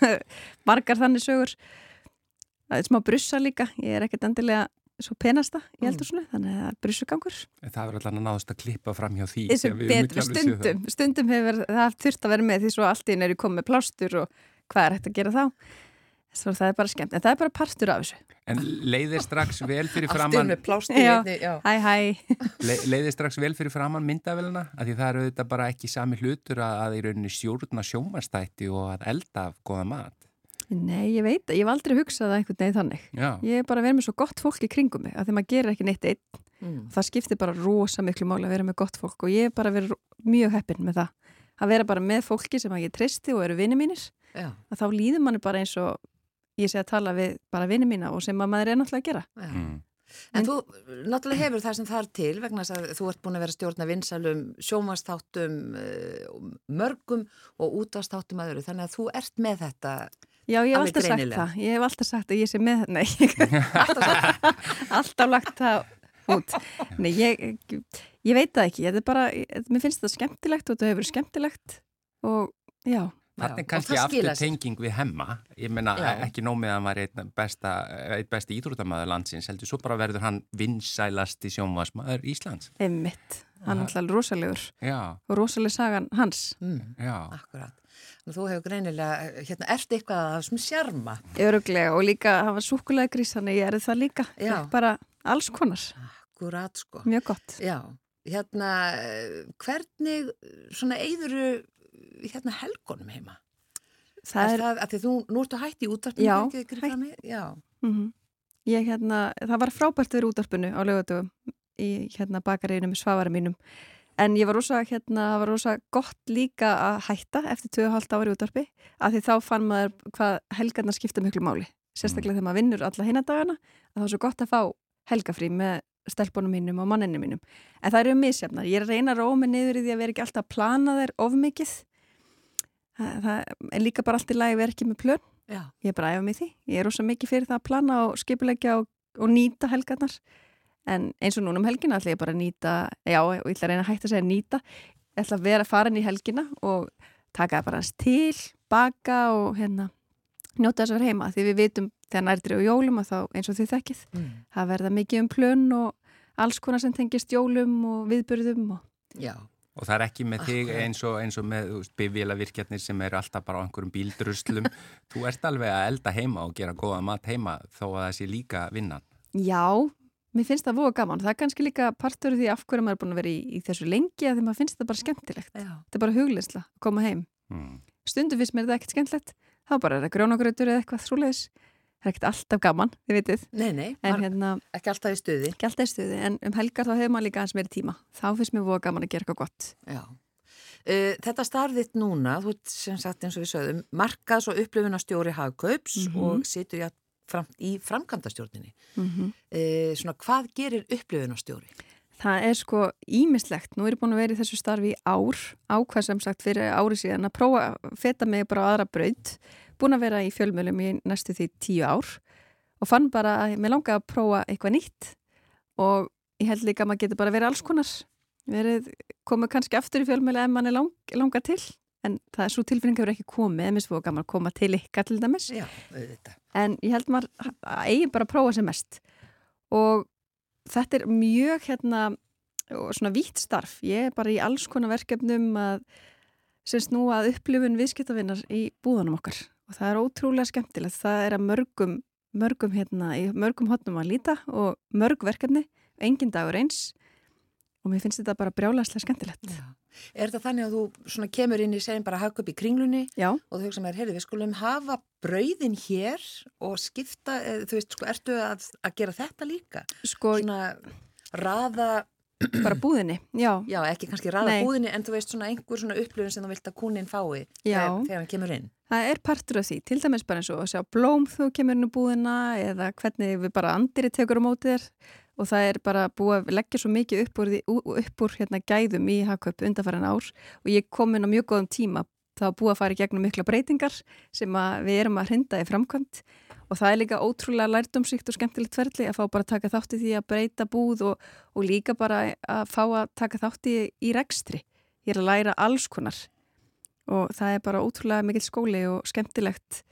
<laughs> margar þannig sögur. Það er smá brussa líka, ég er ekkert endilega svo penasta í Mm. eldúsinu, þannig að það er brussugangur. Það verður alltaf að náðast að klippa fram hjá því. Stundum, stundum hefur það þurft að vera með því svo allt í einu er ég komið með plástur og hvað er hægt að gera þá? Svo það er bara skemmt, en það er bara partur af þessu. En leiðir strax vel fyrir framann með plásti Já. Hæ, hæ. Le, leiðir strax vel fyrir framann myndavélina af því það eru auðvitað bara ekki sami hlutur að, að í rauninni stjórna sjómanstætti og að elda af góða mat. Nei, ég veit, ég hef aldrei hugsað það einhvern veginn þannig. Já, Ég er bara að vera með svo gott fólk í kringum mig, að því maður gerir ekki neitt einn. Mm. Það skiptir bara rosa miklu máli að vera með gott fólk og ég er bara að vera mjög heppin með það. Að vera bara með fólki sem að ég treysti og eru vini mínir, Já, að þá líður manni bara eins og ég sé að tala við bara vini mína og sem að maður er náttúrulega að gera. já. mm. En þú náttúrulega hefur það sem þar til vegna þess að þú ert búin að vera stjórna vinsalum sjómanstáttum uh, mörgum og útastáttum öðru þannig að þú ert með þetta Já, ég hef alltaf sagt greinilega. það. Ég hef alltaf sagt að ég sé með þetta. Nei, <laughs> alltaf lagt það út. Nei, ég, ég veit það ekki. Þetta er bara, ég- mér finnst það skemmtilegt og þetta hefur skemmtilegt og já, Þannig kannski aftur tenging við hemma. Ég meina Já. ekki nómið að hann var einn besta, einn besti íþróttamæður landsins, heldur svo bara verður hann vinsælasti sjónvarsmaður Íslands. einmitt. Hann er alltaf rosalegur Já, og rosaleg sagan hans. mm, já. Akkurat Þannig að þú hefur greinilega, hérna, ert eitthvað af þessum sjarma Öruglega og líka hafa súkulega grís, þannig ég er það líka. Já. Bara alls konar. Akkurat, sko Mjög gott. Já, hérna, eh, hvernig svona eyðuru hérna helgonum heima? Það er að því þú, nú ertu hætt í útvarpinu, Já, ekki, ekki, hætt. hætt. Já, mm ég hérna, það var frábært við útarpinu á lögatugum í hérna bakaríinu með svavarum mínum. En ég var rosa, hérna, það var rosa gott líka að hætta eftir 2,5 ári útarpi af því þá fann maður hvað helgarnar skipta miklu máli. Sérstaklega þegar maður vinnur alla hinna dagana að það var svo gott að fá helgafrí með stelpunum mínum og manninu mínum. En það eru misjafnar. Ég er reyna að róma niður í því að vera ekki alltaf að plana þær of mikið. Það, það er líka bara allt í lagi ekki með plön. já, Ég er bara æfa í því. Ég er rosa mikið fyrir það að plana og skipulegja og, og nýta helgarnar. En eins og núna um helgina ætla ég bara að nýta, já, og ég ætla að reyna að hætta að segja nýta. Ég ætla að vera farin í helgina og taka bara hans til, baka og hérna njóta þess að vera heima. Því við vitum þegar nærtri og jólum að þá eins og þið þekkið. mm. Það verða mikið um plön og alls konar sem tengist jólum og viðburðum og já, Og það er ekki með þig eins og, eins og með bifélavirkjarnir sem eru alltaf bara á einhverjum bíldruslum. <laughs> Þú ert alveg að elda heima og gera góða mat heima þó að það sé líka vinnan. Já, mér finnst það voða gaman. Það er kannski líka partur því af hverju maður er búin að vera í, í þessu lengi að því maður finnst það bara skemmtilegt. já, Þetta er bara hugleysla að koma heim. Mm. Stundum finnst mér þetta ekkert skemmtilegt. Þá bara er það grjónagrautur eða eitthvað þrúleis. Það er ekkert alltaf gaman, þið vitið. nei, nei, hérna, ekki alltaf í stuði. ekki alltaf í stuði. En um helgar þá hefur maður líka aðeins meiri tíma. Þá finnst mér voða gaman að gera eitthvað gott. Já. Uh, þetta starfðitt núna, þú ert sem sagt eins og við sögðum, markaðs og upplifunastjóri hagkaups Mhm. og situr fram, í framkvæmdastjórninni. Mm Uh, svona, hvað gerir upplifunastjóri? Það er sko ímislegt. Nú er ég búin að vera í þessu starfi í ár, ákvað sem sagt fyrir ári síðan að prófa að feta mig bara á aðra braut. Búin að vera í fjölmjölum í næstu því tíu ár og fann bara að mér langaði að prófa eitthvað nýtt og ég held líka að maður getur bara verið alls konar. Verið, komið kannski aftur í fjölmjölu ef mann er lang, langar til, en það er svo tilfinning hefur ekki komið, mér svo gaman að koma til ykkar til dæmis. Já. En ég held maður að eigi bara að prófa sem mest og þetta er mjög hérna svona vítt starf. Ég er bara í alls konar verkefnum að sem snúa að upplifun viðskiptavinnar í búðanum okkar og það er ótrúlega skemmtilegt. Það er að mörgum, mörgum hérna, í mörgum hotnum að líta og mörg verkefni, engin dagur eins og mér finnst þetta bara brjálæslega skemmtilegt. Já. Er þetta þannig að þú kemur inn í segjum bara hagkaup í kringlunni Já, og þú hugsa með, heyrðu, við skulum hafa brauðin hér og skipta, eða, þú veist, sko, ertu að, að gera þetta líka? sko Svona raða, bara búðinni, já. já, ekki kannski raða Nei. búðinni, en þú veist svona einhver svona upplifun sem þú vilt að kúnin fái þegar, þegar hann kemur inn. Það er partur af því, til dæmis bara eins og að sjá blóm þú kemur inn í búðina eða hvernig við bara andiri tekur á móti þér. Og það er bara búið að leggja svo mikið upp úr, upp úr hérna, gæðum í Hagkaup undanfæran ár. Og ég kom inn á mjög góðum tíma þá búið að fara í gegnum mikla breytingar sem við erum að hrinda í framkvæmt og það er líka ótrúlega lærdómsíkt og skemmtilegt ferli að fá bara að taka þátt í því að breyta búð og, og líka bara að fá að taka þátt í, í rekstri. Ég er að læra alls konar og það er bara ótrúlega mikill skóli og skemmtilegt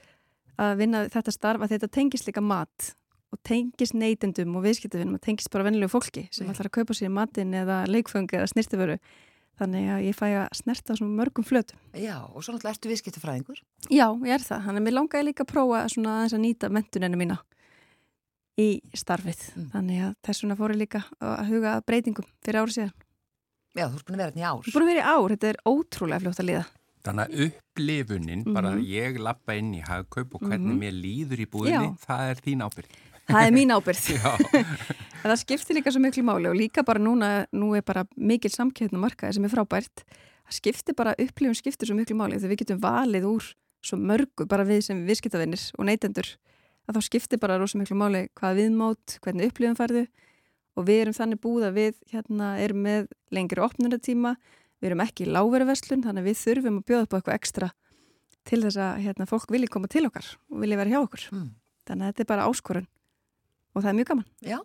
að vinna þetta starf að þetta tengist líka mat og tengist neytendum og viðskiptafinnum og tengist bara vennilegu fólki sem Já. ætlar að kaupa sér matinn eða leikföng eða snirtiföru þannig að ég fæ að snerta svona mörgum flötum. Já, og svo náttúrulega ertu viðskiptafræðingur. Já, ég er það. Þannig að mér langaði líka að prófa svona aðeins að nýta mentuninu mína í starfið. Mm. Þannig að þess vegna fór ég líka að huga breytingum fyrir árið síðan. Já, þú ert búin að vera hérna í ár. Er búin að vera í ár, þetta er ótrúlega fljótt að líða. Þannig að upplifunin, bara Mhm. að ég lappa inn í hagkaup og hvernig Mhm. mér líður í búðinni, Já. það er þín ábyrg. Það er mín <laughs> En það skiptir líka svo miklu máli og líka bara núna, nú er bara mikil samkjöfn og markaði sem er frábært. Það skiptir bara, upplifun skiptir svo miklu máli þegar við getum valið úr svo mörgu, bara við sem viðskiptavinnir og neytendur, að þá skiptir bara rosa miklu máli hvað viðmót, hvernig upplifun farðu og við erum þannig búið að við hérna erum með lengri opnunartíma, við erum ekki í láveruverslun, þannig að við þurfum að bjóða upp á eitthvað ekstra til þess að hérna, fólk vilji koma til okkar og vilji vera hjá okkur. Mm. Þannig að þetta er bara áskorun og það er mjög gaman. Já.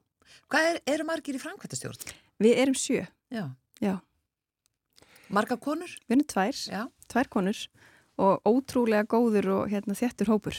Hvað er, eru margir í framkvæmtastjórn? Við erum sjö. Já. Já. Marga konur? Við erum tvær, Já. tvær konur og ótrúlega góður og hérna, þjættur hópur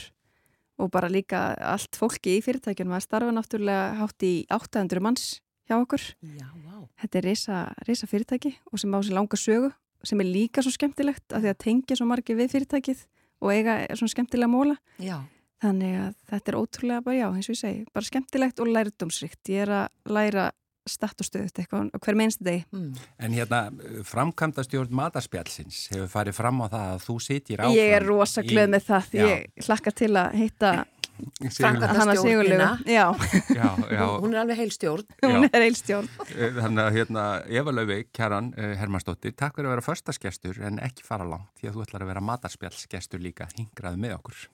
og bara líka allt fólki í fyrirtækjunum að starfa náttúrulega hátt í 800 manns hjá okkur. Já, vá. Þetta er risa, risa fyrirtæki og sem á sér langa sögu sem er líka svo skemmtilegt af því að tengja svo margir við fyrirtækið og eiga svona skemmtilega móla. Já. Þannig að þetta er ótrúlega bara já, eins og ég segi, bara skemmtilegt og lærdómsrikt. Ég er að læra statt og stöðut eitthvað og hver minnst degi. Mm. En hérna, framkvæmda stjórn matarspjallsins hefur farið fram á það að þú sitir áfram. Ég er rosa glöð með það því Já. ég hlakka til að hitta Hana Sigurlegu. Hún er alveg heil stjórn. <laughs> hún er eilstjórn. Eh, Þannig að hérna, Eva Lauvi, Kjaran uh, Hermannsdóttir, takk fyrir að vera förstaskestur en ekki fara langt því að þú ætlar að vera matarspjallsgestur líka hingraði með okkur.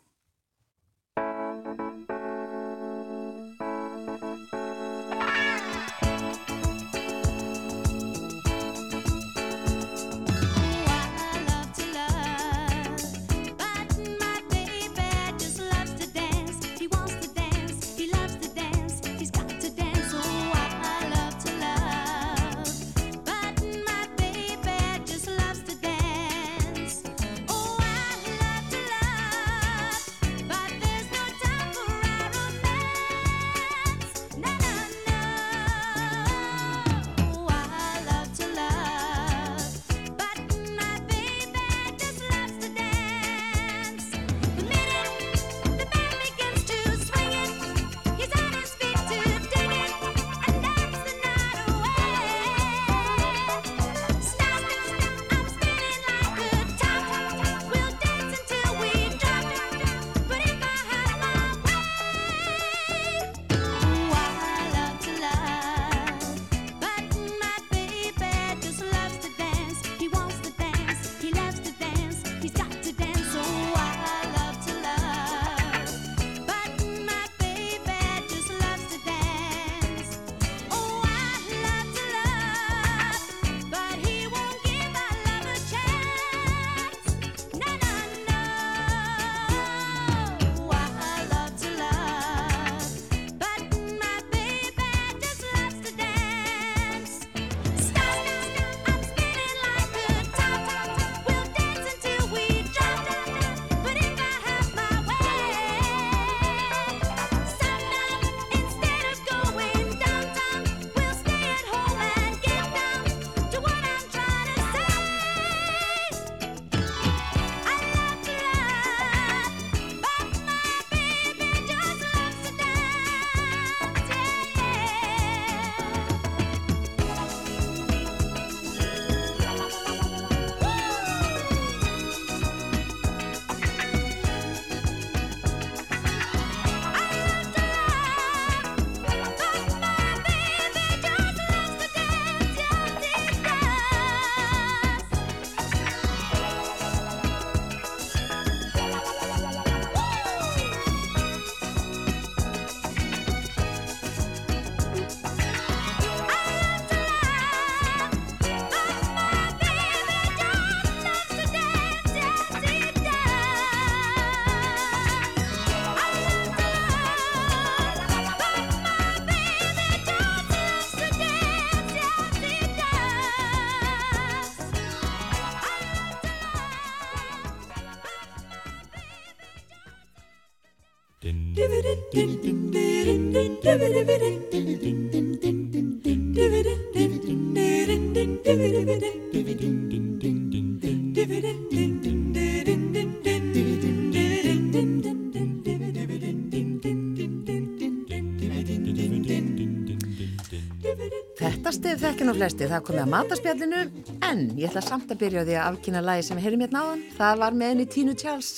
Þekkja nú flesti, það komið að mataspjallinu, en ég ætla samt að byrja á því að afkynna lagi sem við heyrim hérna áðan. Það var með henni Tínu Charles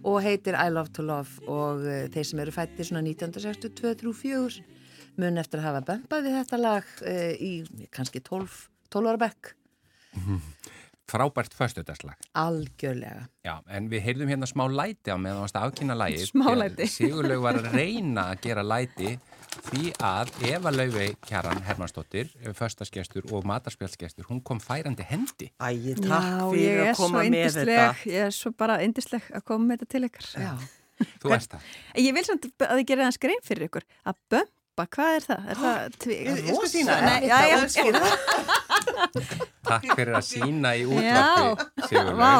og heitir I Love to Love og uh, þeir sem eru fættir svona 1962-34 mun eftir að hafa bömpað við þetta lag uh, í kannski 12, 12 ára bekk. <laughs> Frábært föstudagslag. Algjörlega. Já, en við heyrðum hérna smá læti á meðan varst að afkynna lægi. <laughs> Smá læti. Sigurlaug var að reyna að gera læti því að Eva Laufey Kjaran Hermannsdóttir, föstaskestur og matarspjálsgestur, hún kom færandi hendi. Æ, takk Já, fyrir ég að koma með þetta. ég er svo bara yndisleg að koma með þetta til ykkar. Já. Þú veist það. Ég vil samt að þið gerir það skrein fyrir ykkur að bömba, hvað er það? Er það tví... Ég, ég skal sína Nei, það. já, já, Það er skýrða. Takk fyrir að sína í útvarpi, Sigurlaug. Vá,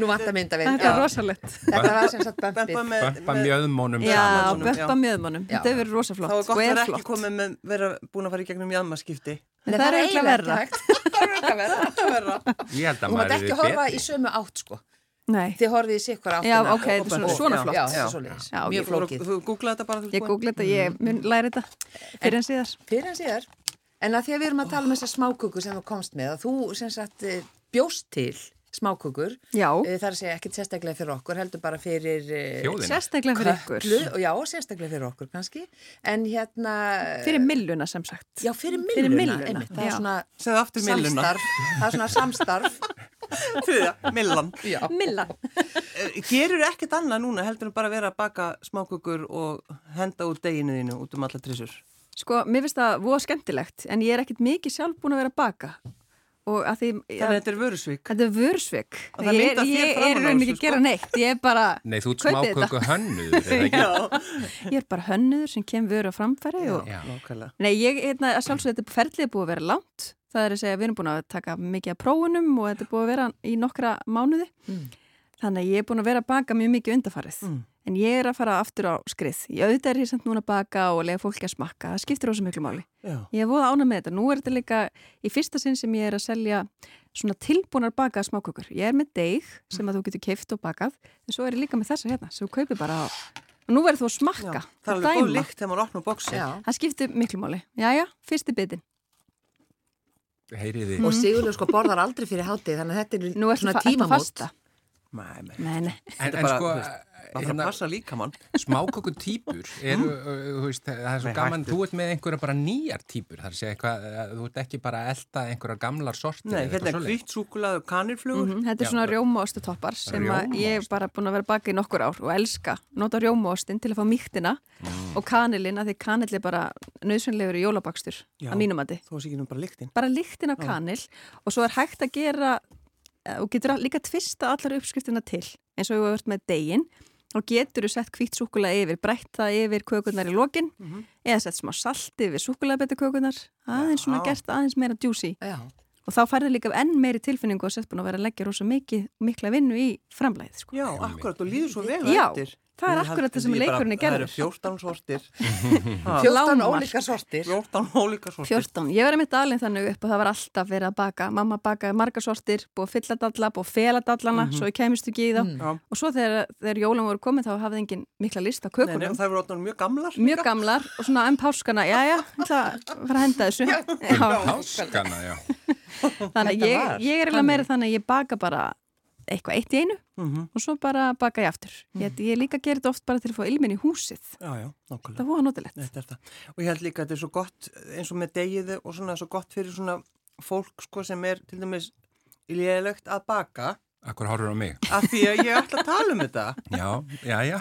Nú vantar mynda við. þetta er rosalegt. Þetta var sem sagt bömpið. Bömpa með, Bömpa með, mjöðmónum Já, bömpa mjöðmónum, þetta hefur verið rosa þá flott er gott að er vera ekki komið með vera búin að fara í gegnum jæðmaskipti. En það er eiginlega verra. verra. Ég held að maður er Nei, Þið horfið í sikkur áttina. Já, ok, og- þetta er svona- og- svona já, flott. Já, Já. svoleiðis. Já, Mjög flókið. Þú googlaði þetta bara þú ég googla þetta, ég mun læra þetta fyrir en síðar. Fyrir en síðar. En að því að við erum að tala um þessar smákökur sem þú komst með, að þú sem sagt eh, bjóst til smákökur, Já, eh, það er að segja ekkit sérstaklega fyrir okkur, heldur bara fyrir eh, Þjóðina. sérstaklega fyrir ykkur. Og já, sérstaklega fyrir okkur kannski, en hérna... Fyrir milluna sem sagt. Já, fyrir Fyrir milluna, er já. aftur milluna. það er svona samstarf. <laughs> Þriða, millan. Já. Milla. Gerur ekkert annað núna heldur en bara vera að baka smákukur og henda út deginu þínu út um alla trissur? Sko, mér finnst það voða skemmtilegt, en ég er ekkit mikið sjálf búin að vera að baka. Og að því... Þannig að þetta er vörusvík. Þetta er það Ég, ég framan er raunin ekki að sko. gera neitt. Ég er bara... <laughs> Nei, þú ert smáköku hönnuður, er það ekki? <laughs> Já. Ég er bara hönnuður sem kemur vöru á framfæri og... Nei, ég, hérna, að sjálfsög þetta ferlið er búið að vera langt. Það er að segja að við erum búin að taka mikið af prófunum og þetta er búið að vera í nokkra mánuði. Þannig að ég er búin að vera að baka mjög mikið undarfarið. Mm. En ég er að fara aftur á skrið. Ég auðvitað er ég samt núna að baka og lega fólki að smakka. Það skiptir ósum miklu máli. Já. Ég er voða ána með þetta. Nú er þetta líka í fyrsta sinn sem ég er að selja svona tilbúnar bakaða smákökur. Ég er með deig sem að þú getur keift og bakað. En svo er ég líka með þessa hérna sem þú kaupir bara á. Og nú verður þú að Já. smakka. Það er alveg góð lykt þegar maður opnar bóksi. Já. Það skiptir miklu máli. Jæja, fyrsti bitin. Heyriði. Og Sigurður sko borðar aldrei fyrir hátið, þannig að þetta er Nú svona fa- ertu tímamót. fasta. Nei, nei. Nei, nei. En, en bara, sko, maður þarf hérna, að passa líka mann. smáköku típur <laughs> eru, þú veist, það er svo Nei, gaman, hættu. þú ert með einhverja bara nýjar típur, það er að segja eitthvað, þú ert ekki bara að elda einhverja gamlar sortir Nei, hérna er eitthvað svoleiðis. hvitt súkulað og kanilflugur. Mhm, Þetta er Já. svona rjómaostu toppar sem ég er bara búin að vera baka í nokkur ár og elska. Nota rjómaostin til að fá mýktina Mm. og kanilin að því kanill er bara nöðsynlegur í jólabakstur Já. að mínum að sé nú bara lyktin. Bara lyktin af kanil og svo er hægt að gera eh, og getur líka tvista allar uppskriftina til eins og við höfum með degin og getur þú sett hvitt súkulega yfir, breytt það yfir kökurnar í lokin Mhm. eða sett smá salt yfir súkulega kökurnar aðeins svona gert aðeins meira juicy Já. og þá færði líka enn meiri tilfinningu og sett búin að vera að leggja rosa mikið, mikla vinnu í framlæðið sko. Já, akkurat og líður svo vel Já, eftir. Það er akkurat það sem leikurinn er Það gerður. eru 14 sortir. <laughs> Ha, 14 Lágmark. ólíkar sortir. 14 ólíka sortir. 14. Ég var einmitt alveg þannig upp og það var alltaf verið að baka. Mamma bakaði marga sortir, búið að fylla dalla, búið að fela dallana, svo ég kemist ekki í þá. Mm. Og svo þegar, þegar jólum voru komið þá hafði engin mikla list á Nei, nei, kökunum. og það orðnar mjög gamlar. Mjög gamlar og svona enn páskana, já, já, ég ætla að henda þessu. Já, Háskana, já. þannig ég, var ég er eiginlega meira þannig að ég baka bara eitthvað eitt í einu Mhm. og svo bara baka ég aftur. Ég, ég líka gerir þetta oft bara til að fá ilmin í húsið. Já, já, nákvæmlega. Það var notilegt. Þetta er það. Og ég held líka að þetta er svo gott eins og með degið og svona svo gott fyrir svona fólk sko sem er til dæmis lélegt að baka Akkur horfur á mig. af því að ég ætla að tala um þetta. Já, já, já.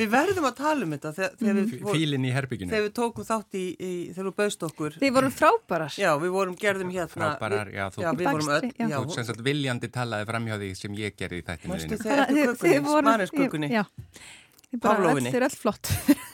Við verðum að tala um þetta þegar, þegar, við, vor- Fílinn í herbygginu. þegar við tókum þátt í, í þegar við baust okkur. Þið voru frábærar. Já, við vorum gerðum hérna. Frábærar, já, þú- já, vorum öll. já. Já, Þú sem sagt viljandi talaði framhjá því sem ég gerði í þættinu þínu. þegar eftir kökunni, bara, Pavlovinni. öll- þið eru öll flott. <laughs>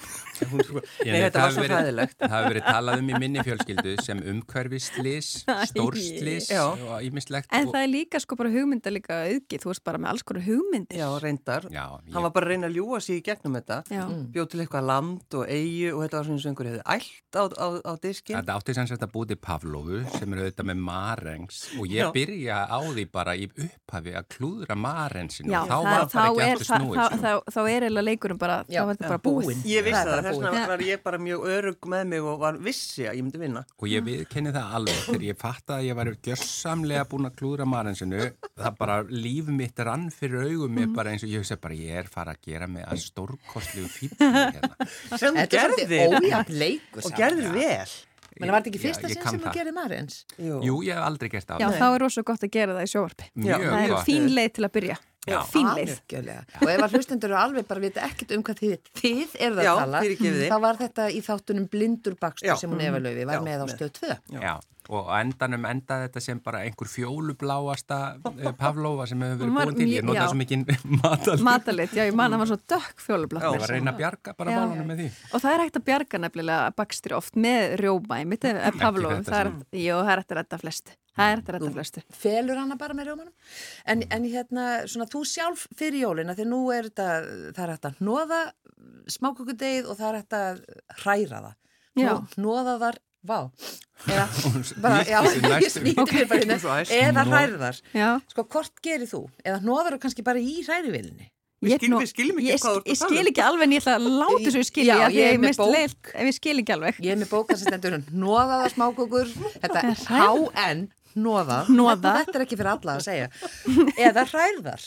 Hún, sko, Ég nei, þetta var svo fræðilegt. Það hefur verið talað um í minni fjölskyldu sem umhverfislis, stórslis og ímislegt. En og, það er líka sko bara hugmynda líka auðgið, þú veist bara með alls konar hugmyndir. Já, reyndar. Já, Hann var bara að reyna að ljúa sig í gegnum þetta. Já. Bjóð til eitthvað land og eigu og þetta var svona eins og einhver hefði ælt á, á, á diskin. Þetta átti sem sagt að búti Pavlovu sem eru auðvitað með marengs og ég Já. byrja á því bara í upphafi að klúðra marensinu þá þá, bara ekki er, aftur það, snúið. þá, sko. þá, þá er eiginlega leikurinn bara, Já, þá þetta já, bara búinn. Ég vissi Það þess vegna var ég bara mjög örug með mig og var vissi að ég myndi vinna. Og ég viðkenni það alveg þegar ég fatt að ég var gjörsamlega búin að klúðra marensinu það bara líf mitt rann fyrir augum mér bara eins og ég hugsa bara ég er fara að gera mig að stórkostlegu fífni hérna. Sem <laughs> þú Þetta er svolítið gerðir ójafn leikur og gerðir vel. Men var þetta ekki fyrsta sinn sem þú gerði Marins? Jú, ég hef aldrei gert það Já, þá er rosa gott að gera það í sjóvarpi. Mjög Það er gott. fín leið til að byrja. Já. Fín leið. Algjörlega. Og ef að hlustendur eru alveg bara vita ekkert um hvað þið, þið eru það að tala, þá var þetta í þáttunum Blindur bakstur sem hún Eva Laufi var Já, með á stöð 2. Já, og endanum endaði þetta sem bara einhver fjólubláasta eh, Pavlova sem hefur verið búin til. Ég mjög- nota já. svo mikið <laughs> matal. Matalit, já, ég man að það var svo dökk Já. fjólublátt. Var að reyna að bjarga bara Já. málunum með því. Og það er hægt að bjarga nefnilega bakstri oft með rjóma, ég myndi að Pavlov, þetta það er, sem- jú, það er hægt að redda flestu. Það er hægt að redda flestu. Felur hana bara með rjómanum? En, en hérna, svona þú sjálf fyrir jólina, því nú er þetta, það er hægt að hnoða smákukudegið og það er hægt að hræra það. Já. Hnoða þar, vá. Eða, <laughs> bara, já, ég snýtti mér bara hérna. æst. Eða. Já, Sko, hvort gerir þú? Eða hnoðar þú kannski bara í hrærivilinni? Við Ég- skil- við skiljum ekki ég, hvað þú ert að ég tala um. skil ekki alveg en ég ætla að láta þessu skilja Já, ég er ég, með bók. leið, ef ég skil ekki alveg Ég er með bóka sem stendur Nóðaða smákökur Þetta er HN Nóðað Hnoðað. Þetta er ekki fyrir alla að segja Eða hræðar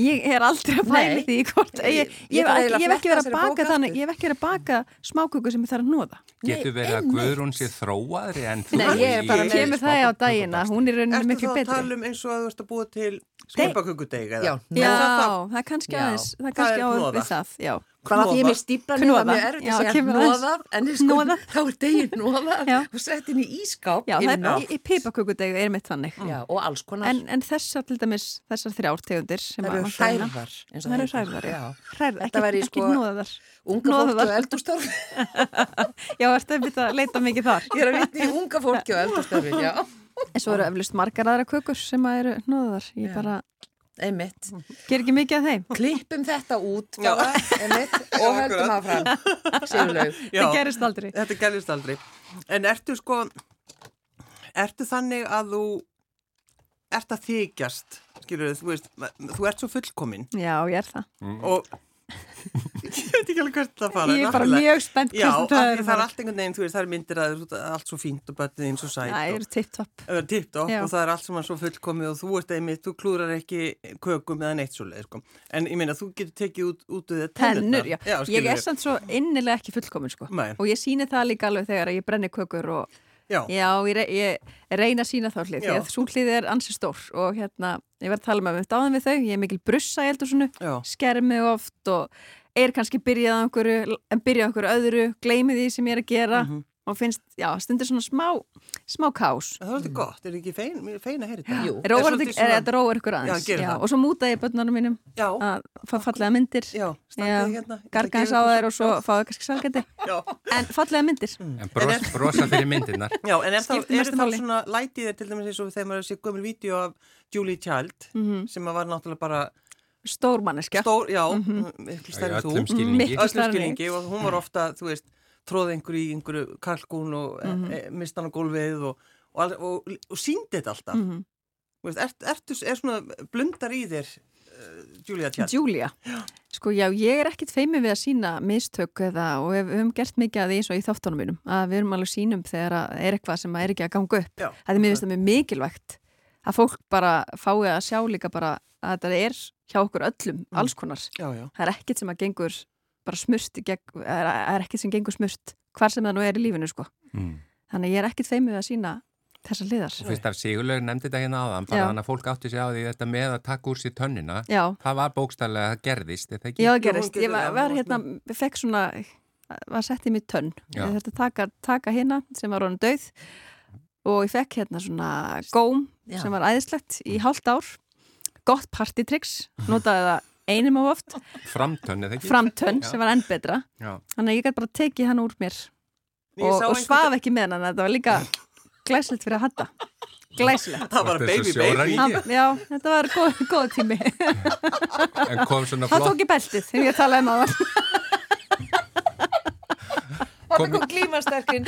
Ég er aldrei að Nei. því hvort ég, ég, Ég ég, þarf hef ekki, ég hef ekki að verið að baka þannig, ég hef ekki verið að baka smáköku sem ég þarf að nóða Getur verið að. Guðrún sé þróaðri en þú Nei, ég er bara með- kemur það á dagina, hún er rauninni Ertu miklu þá að betri tala um eins og að þú ert að búa til skipakökudeg eða? Já, það það? það er kannski aðeins það er kannski á hnoða. við það, já Bara því ég Það er Hnoðað. mjög erfitt að segja. Nóðað En sko, þá er degið nóðað. Og sett inn í ískáp Já, það er, í, í pipakökudegu er mitt þannig. Já, og alls konar. En, en þessar til dæmis, þessar þrjár tegundir sem Það að eru hræðar Það eru hræðar, já. Hræðar, ekki, væri ekki sko- nóðar Unga fólk Hnoðað. og eldústörf <laughs> Já, að byrja að leita mikið þar. Ég er að vitni í unga fólki og eldústörfin, já. En svo eru eflust margar aðra kökur sem að eru nóðar Ég bara Einmitt. Ger ekki mikið af þeim. Klippum þetta út Já. bara, einmitt, <laughs> og höldum áfram. Sigurlaug. <laughs> Já, Það gerist aldrei. Þetta gerist aldrei. En ertu sko, ertu þannig að þú ert að þykjast, skilur þú veist, þú ert svo fullkominn. Já, ég er það. Og ég <laughs> veit ekki alveg hvert það fara. Ég er bara mjög spennt Já, það er er allt einhvern veginn, þú veist, það er myndir að það er allt svo fínt og börnið eins og sæt Það eru tipp-topp það er tipptopp Já. og það er allt saman svo fullkomið og þú ert einmitt, þú klúrar ekki kökum eða neitt svoleið, sko. En ég meina, þú getur tekið út, út úr þetta Tennur, já. Ég skilurðu. er samt svo innilega ekki fullkomin sko Nei. Og ég síni það líka alveg þegar ég brenni kökur og Já, Já, ég, re ég reyna að sína þá hlið því Já. að svo hlið er ansi stór og hérna, ég verð að tala með mig dáðan við þau ég er mikil brussa, ég heldur svona já, skermi oft og er kannski byrjað á einhverju, en byrjað á einhverju öðru gleymi því sem ég er að gera Mhm. og finnst, já, stundir svona smá smá kás það er þetta gott, er ekki fein, er fein að heyra þetta? Jú. Róar er þetta róar ykkur aðeins Já, það. og svo múta ég börnunum mínum Já, að fá fallega myndir já, standið Já, hérna. Garga eins á þær og svo fáðu kannski salgæti <laughs> Já, en fallega myndir En bros, brosa fyrir myndirnar. já, en er, Skiptir er máli. svona lætið þér til dæmis eins og þegar maður sé gömul vídeo af Julie Child Mhm. sem að var náttúrulega bara stórmanneskja stór, já, Mhm. miklu Í stærri þú Miklu skilningi. og hún var ofta, þú veist tróð einhverju í einhverju kalkún og mm Mhm. -hmm. e, mistan á gólfið og, og, og, og síndi þetta alltaf mm Mhm. veist, er, ertu, er svona blundar í þér uh, Julia Child Júlia, sko já, ég er ekkit feimið við að sína mistök eða, og við höfum gert mikið að því eins og í þáttunum mínum að við erum alveg sínum þegar að er eitthvað sem er ekki að ganga upp Já, það er mér finnst það mjög mikilvægt að fólk bara fái að sjá líka bara að þetta er hjá okkur öllum alls konar, já, já, það er ekkit sem að gengur bara smurt í gegn, er, er ekkit sem gengur smurt hvar sem það nú er í lífinu sko Mm. þannig ég er ekkit feimið við að sína þessar hliðar Og fyrst af Sigurlaug nefndi þetta hérna áðan, bara þannig að fólk átti sig á því þetta með að taka úr sér tönnina. Já, Það var bókstæðlega að gerðist, þetta ekki? Já, það hún Ég var, það, var hérna, fekk svona, var sett í mig tönn. Já. Ég þurfti að taka, taka hérna sem var honum döið og ég fekk hérna svona góm Já. sem var æðislegt í hálft ár. Gott partytricks, notaði það einum á oft. Framtönn, eða ekki? Framtönn sem var enn betra. Já. Þannig að ég gæti bara tekið hann úr mér Ég og, sá og einhvern- svaf ekki með hann. Þetta var líka glæsilegt fyrir að hatta. Glæsilegt. það var Varstu baby eins og baby sjóræningi? Hann, já, þetta var góð, góð tími. En kom svona Þá flott, tók ég beltið þegar ég talaði um hann. kom, kom glímasterkin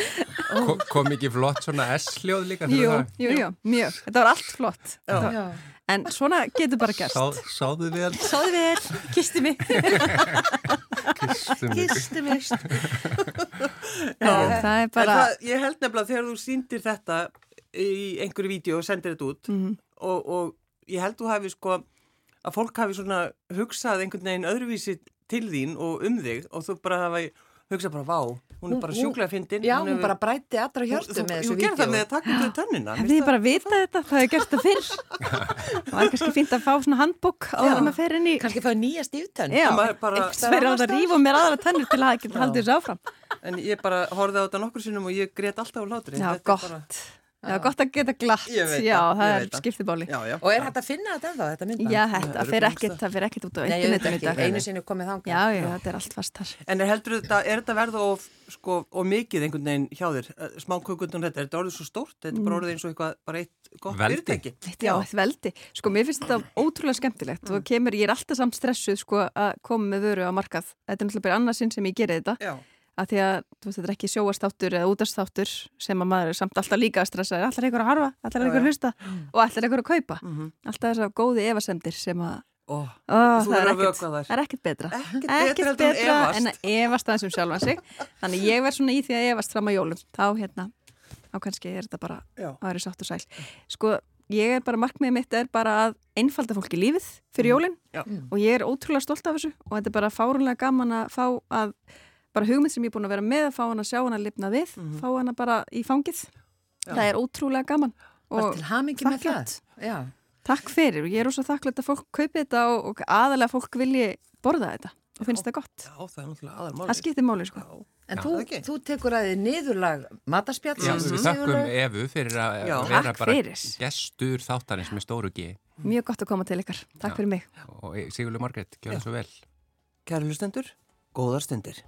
kom, kom ekki flott svona S-hljóð líka? fyrir Jú, það? jú, jú, mjög. Þetta var allt flott. Þetta var- Já. En svona getur bara gerst. Sá, sáðu vel, Sáðu vel, kisti mig. kistum mig. Kistu mig Það er bara, það, ég held nefnilega þegar þú sýndir þetta í einhverju vídeo og sendir þetta út Mhm. og, og ég held þú hafi sko að fólk hafi svona hugsað einhvern veginn öðruvísi til þín og um þig og þú bara hafi hugsað bara vá, hún er Hún- bara hún- sjúklega fyndin Já, hún bara brætti allra hjörtu Þú, með þú þessu gerði það með vídeo að taka út við tönnina hefði ég bara vitað þetta, það hefði gert það fyrr. Það var kannski fínt að fá svona handbók á það maður fer inn í. Kannski fá nýja stíftönn Já, það að rífa mér aðra tennur til að geta haldið þessu áfram. en ég bara horfði á þetta nokkur sinnum og ég grét alltaf á hlátri Já, Þetta er gott. Já, gott að geta glatt. Já, það, það er skiptibáli. Já, já. Og er hægt að finna þetta ennþá, þetta myndband? Já, þetta Það komist ekkert, það. það fer ekkert út á Nei, ekki, dag. einu sinni komið þangað Já, já, þetta er allt fast þar. En er heldur þetta, er þetta verða of, sko, of mikið einhvern veginn hjá þér, smákökundun þetta, er þetta orðið svo stórt, þetta er bara orðið eins og eitthvað, bara eitt gott fyrirtæki. Já, eitt veldi. Sko, mér finnst þetta ótrúlega skemmtilegt og kemur, ég er alltaf samt stressuð sko að koma með vöru á markað. Þetta er náttúrulega bara annarsinn sem ég geri þetta. Að því að veist, þetta er ekki sjóastáttur eða útastáttur sem að maður er samt alltaf líka að stressa allar einhver að harfa, allar einhver að hlusta? Og allar einhver að kaupa? Mhm. alltaf þessar góði efasemdir sem að Ó, Þú það, er að þær. það er ekkert betra. Ekkert betra heldur en betra efast. en að efast. aðeins um sjálfan sig. Þannig ég verð svona í því að efast fram að jólum. Þá hérna, þá kannski er þetta bara Já. að vera sátt og sæl. Sko, ég er bara, markmiðið mitt er bara að einfalda fólki lífið fyrir jólin. Já. og ég er ótrúlega stolt af þessu. Og þetta er bara fárunlega gaman að fá að bara hugmynd sem ég er búin að vera með að fá hann að sjá hann að lifna við, fá hann að bara í fangið það er ótrúlega gaman Bara og til hamingi með það. þakklátt. Já. Takk fyrir og ég er ósað þakklætt að fólk kaupi þetta og, og aðalega fólk vilji borða þetta og finnst það gott. Já, það er náttúrulega aðal Það skiptir máli sko. Já, En Já. þú, þú tekur að þið niðurlag matarspjall. Já, við þakkum Efu fyrir að Já. vera Takk bara fyrir. gestur þáttarins með stóru G Mjög gott að koma til ykkar. Takk Já. fyrir mig. og Sigurlu Margrét, gjör það svo vel Kæru hlustendur, góðar stundir.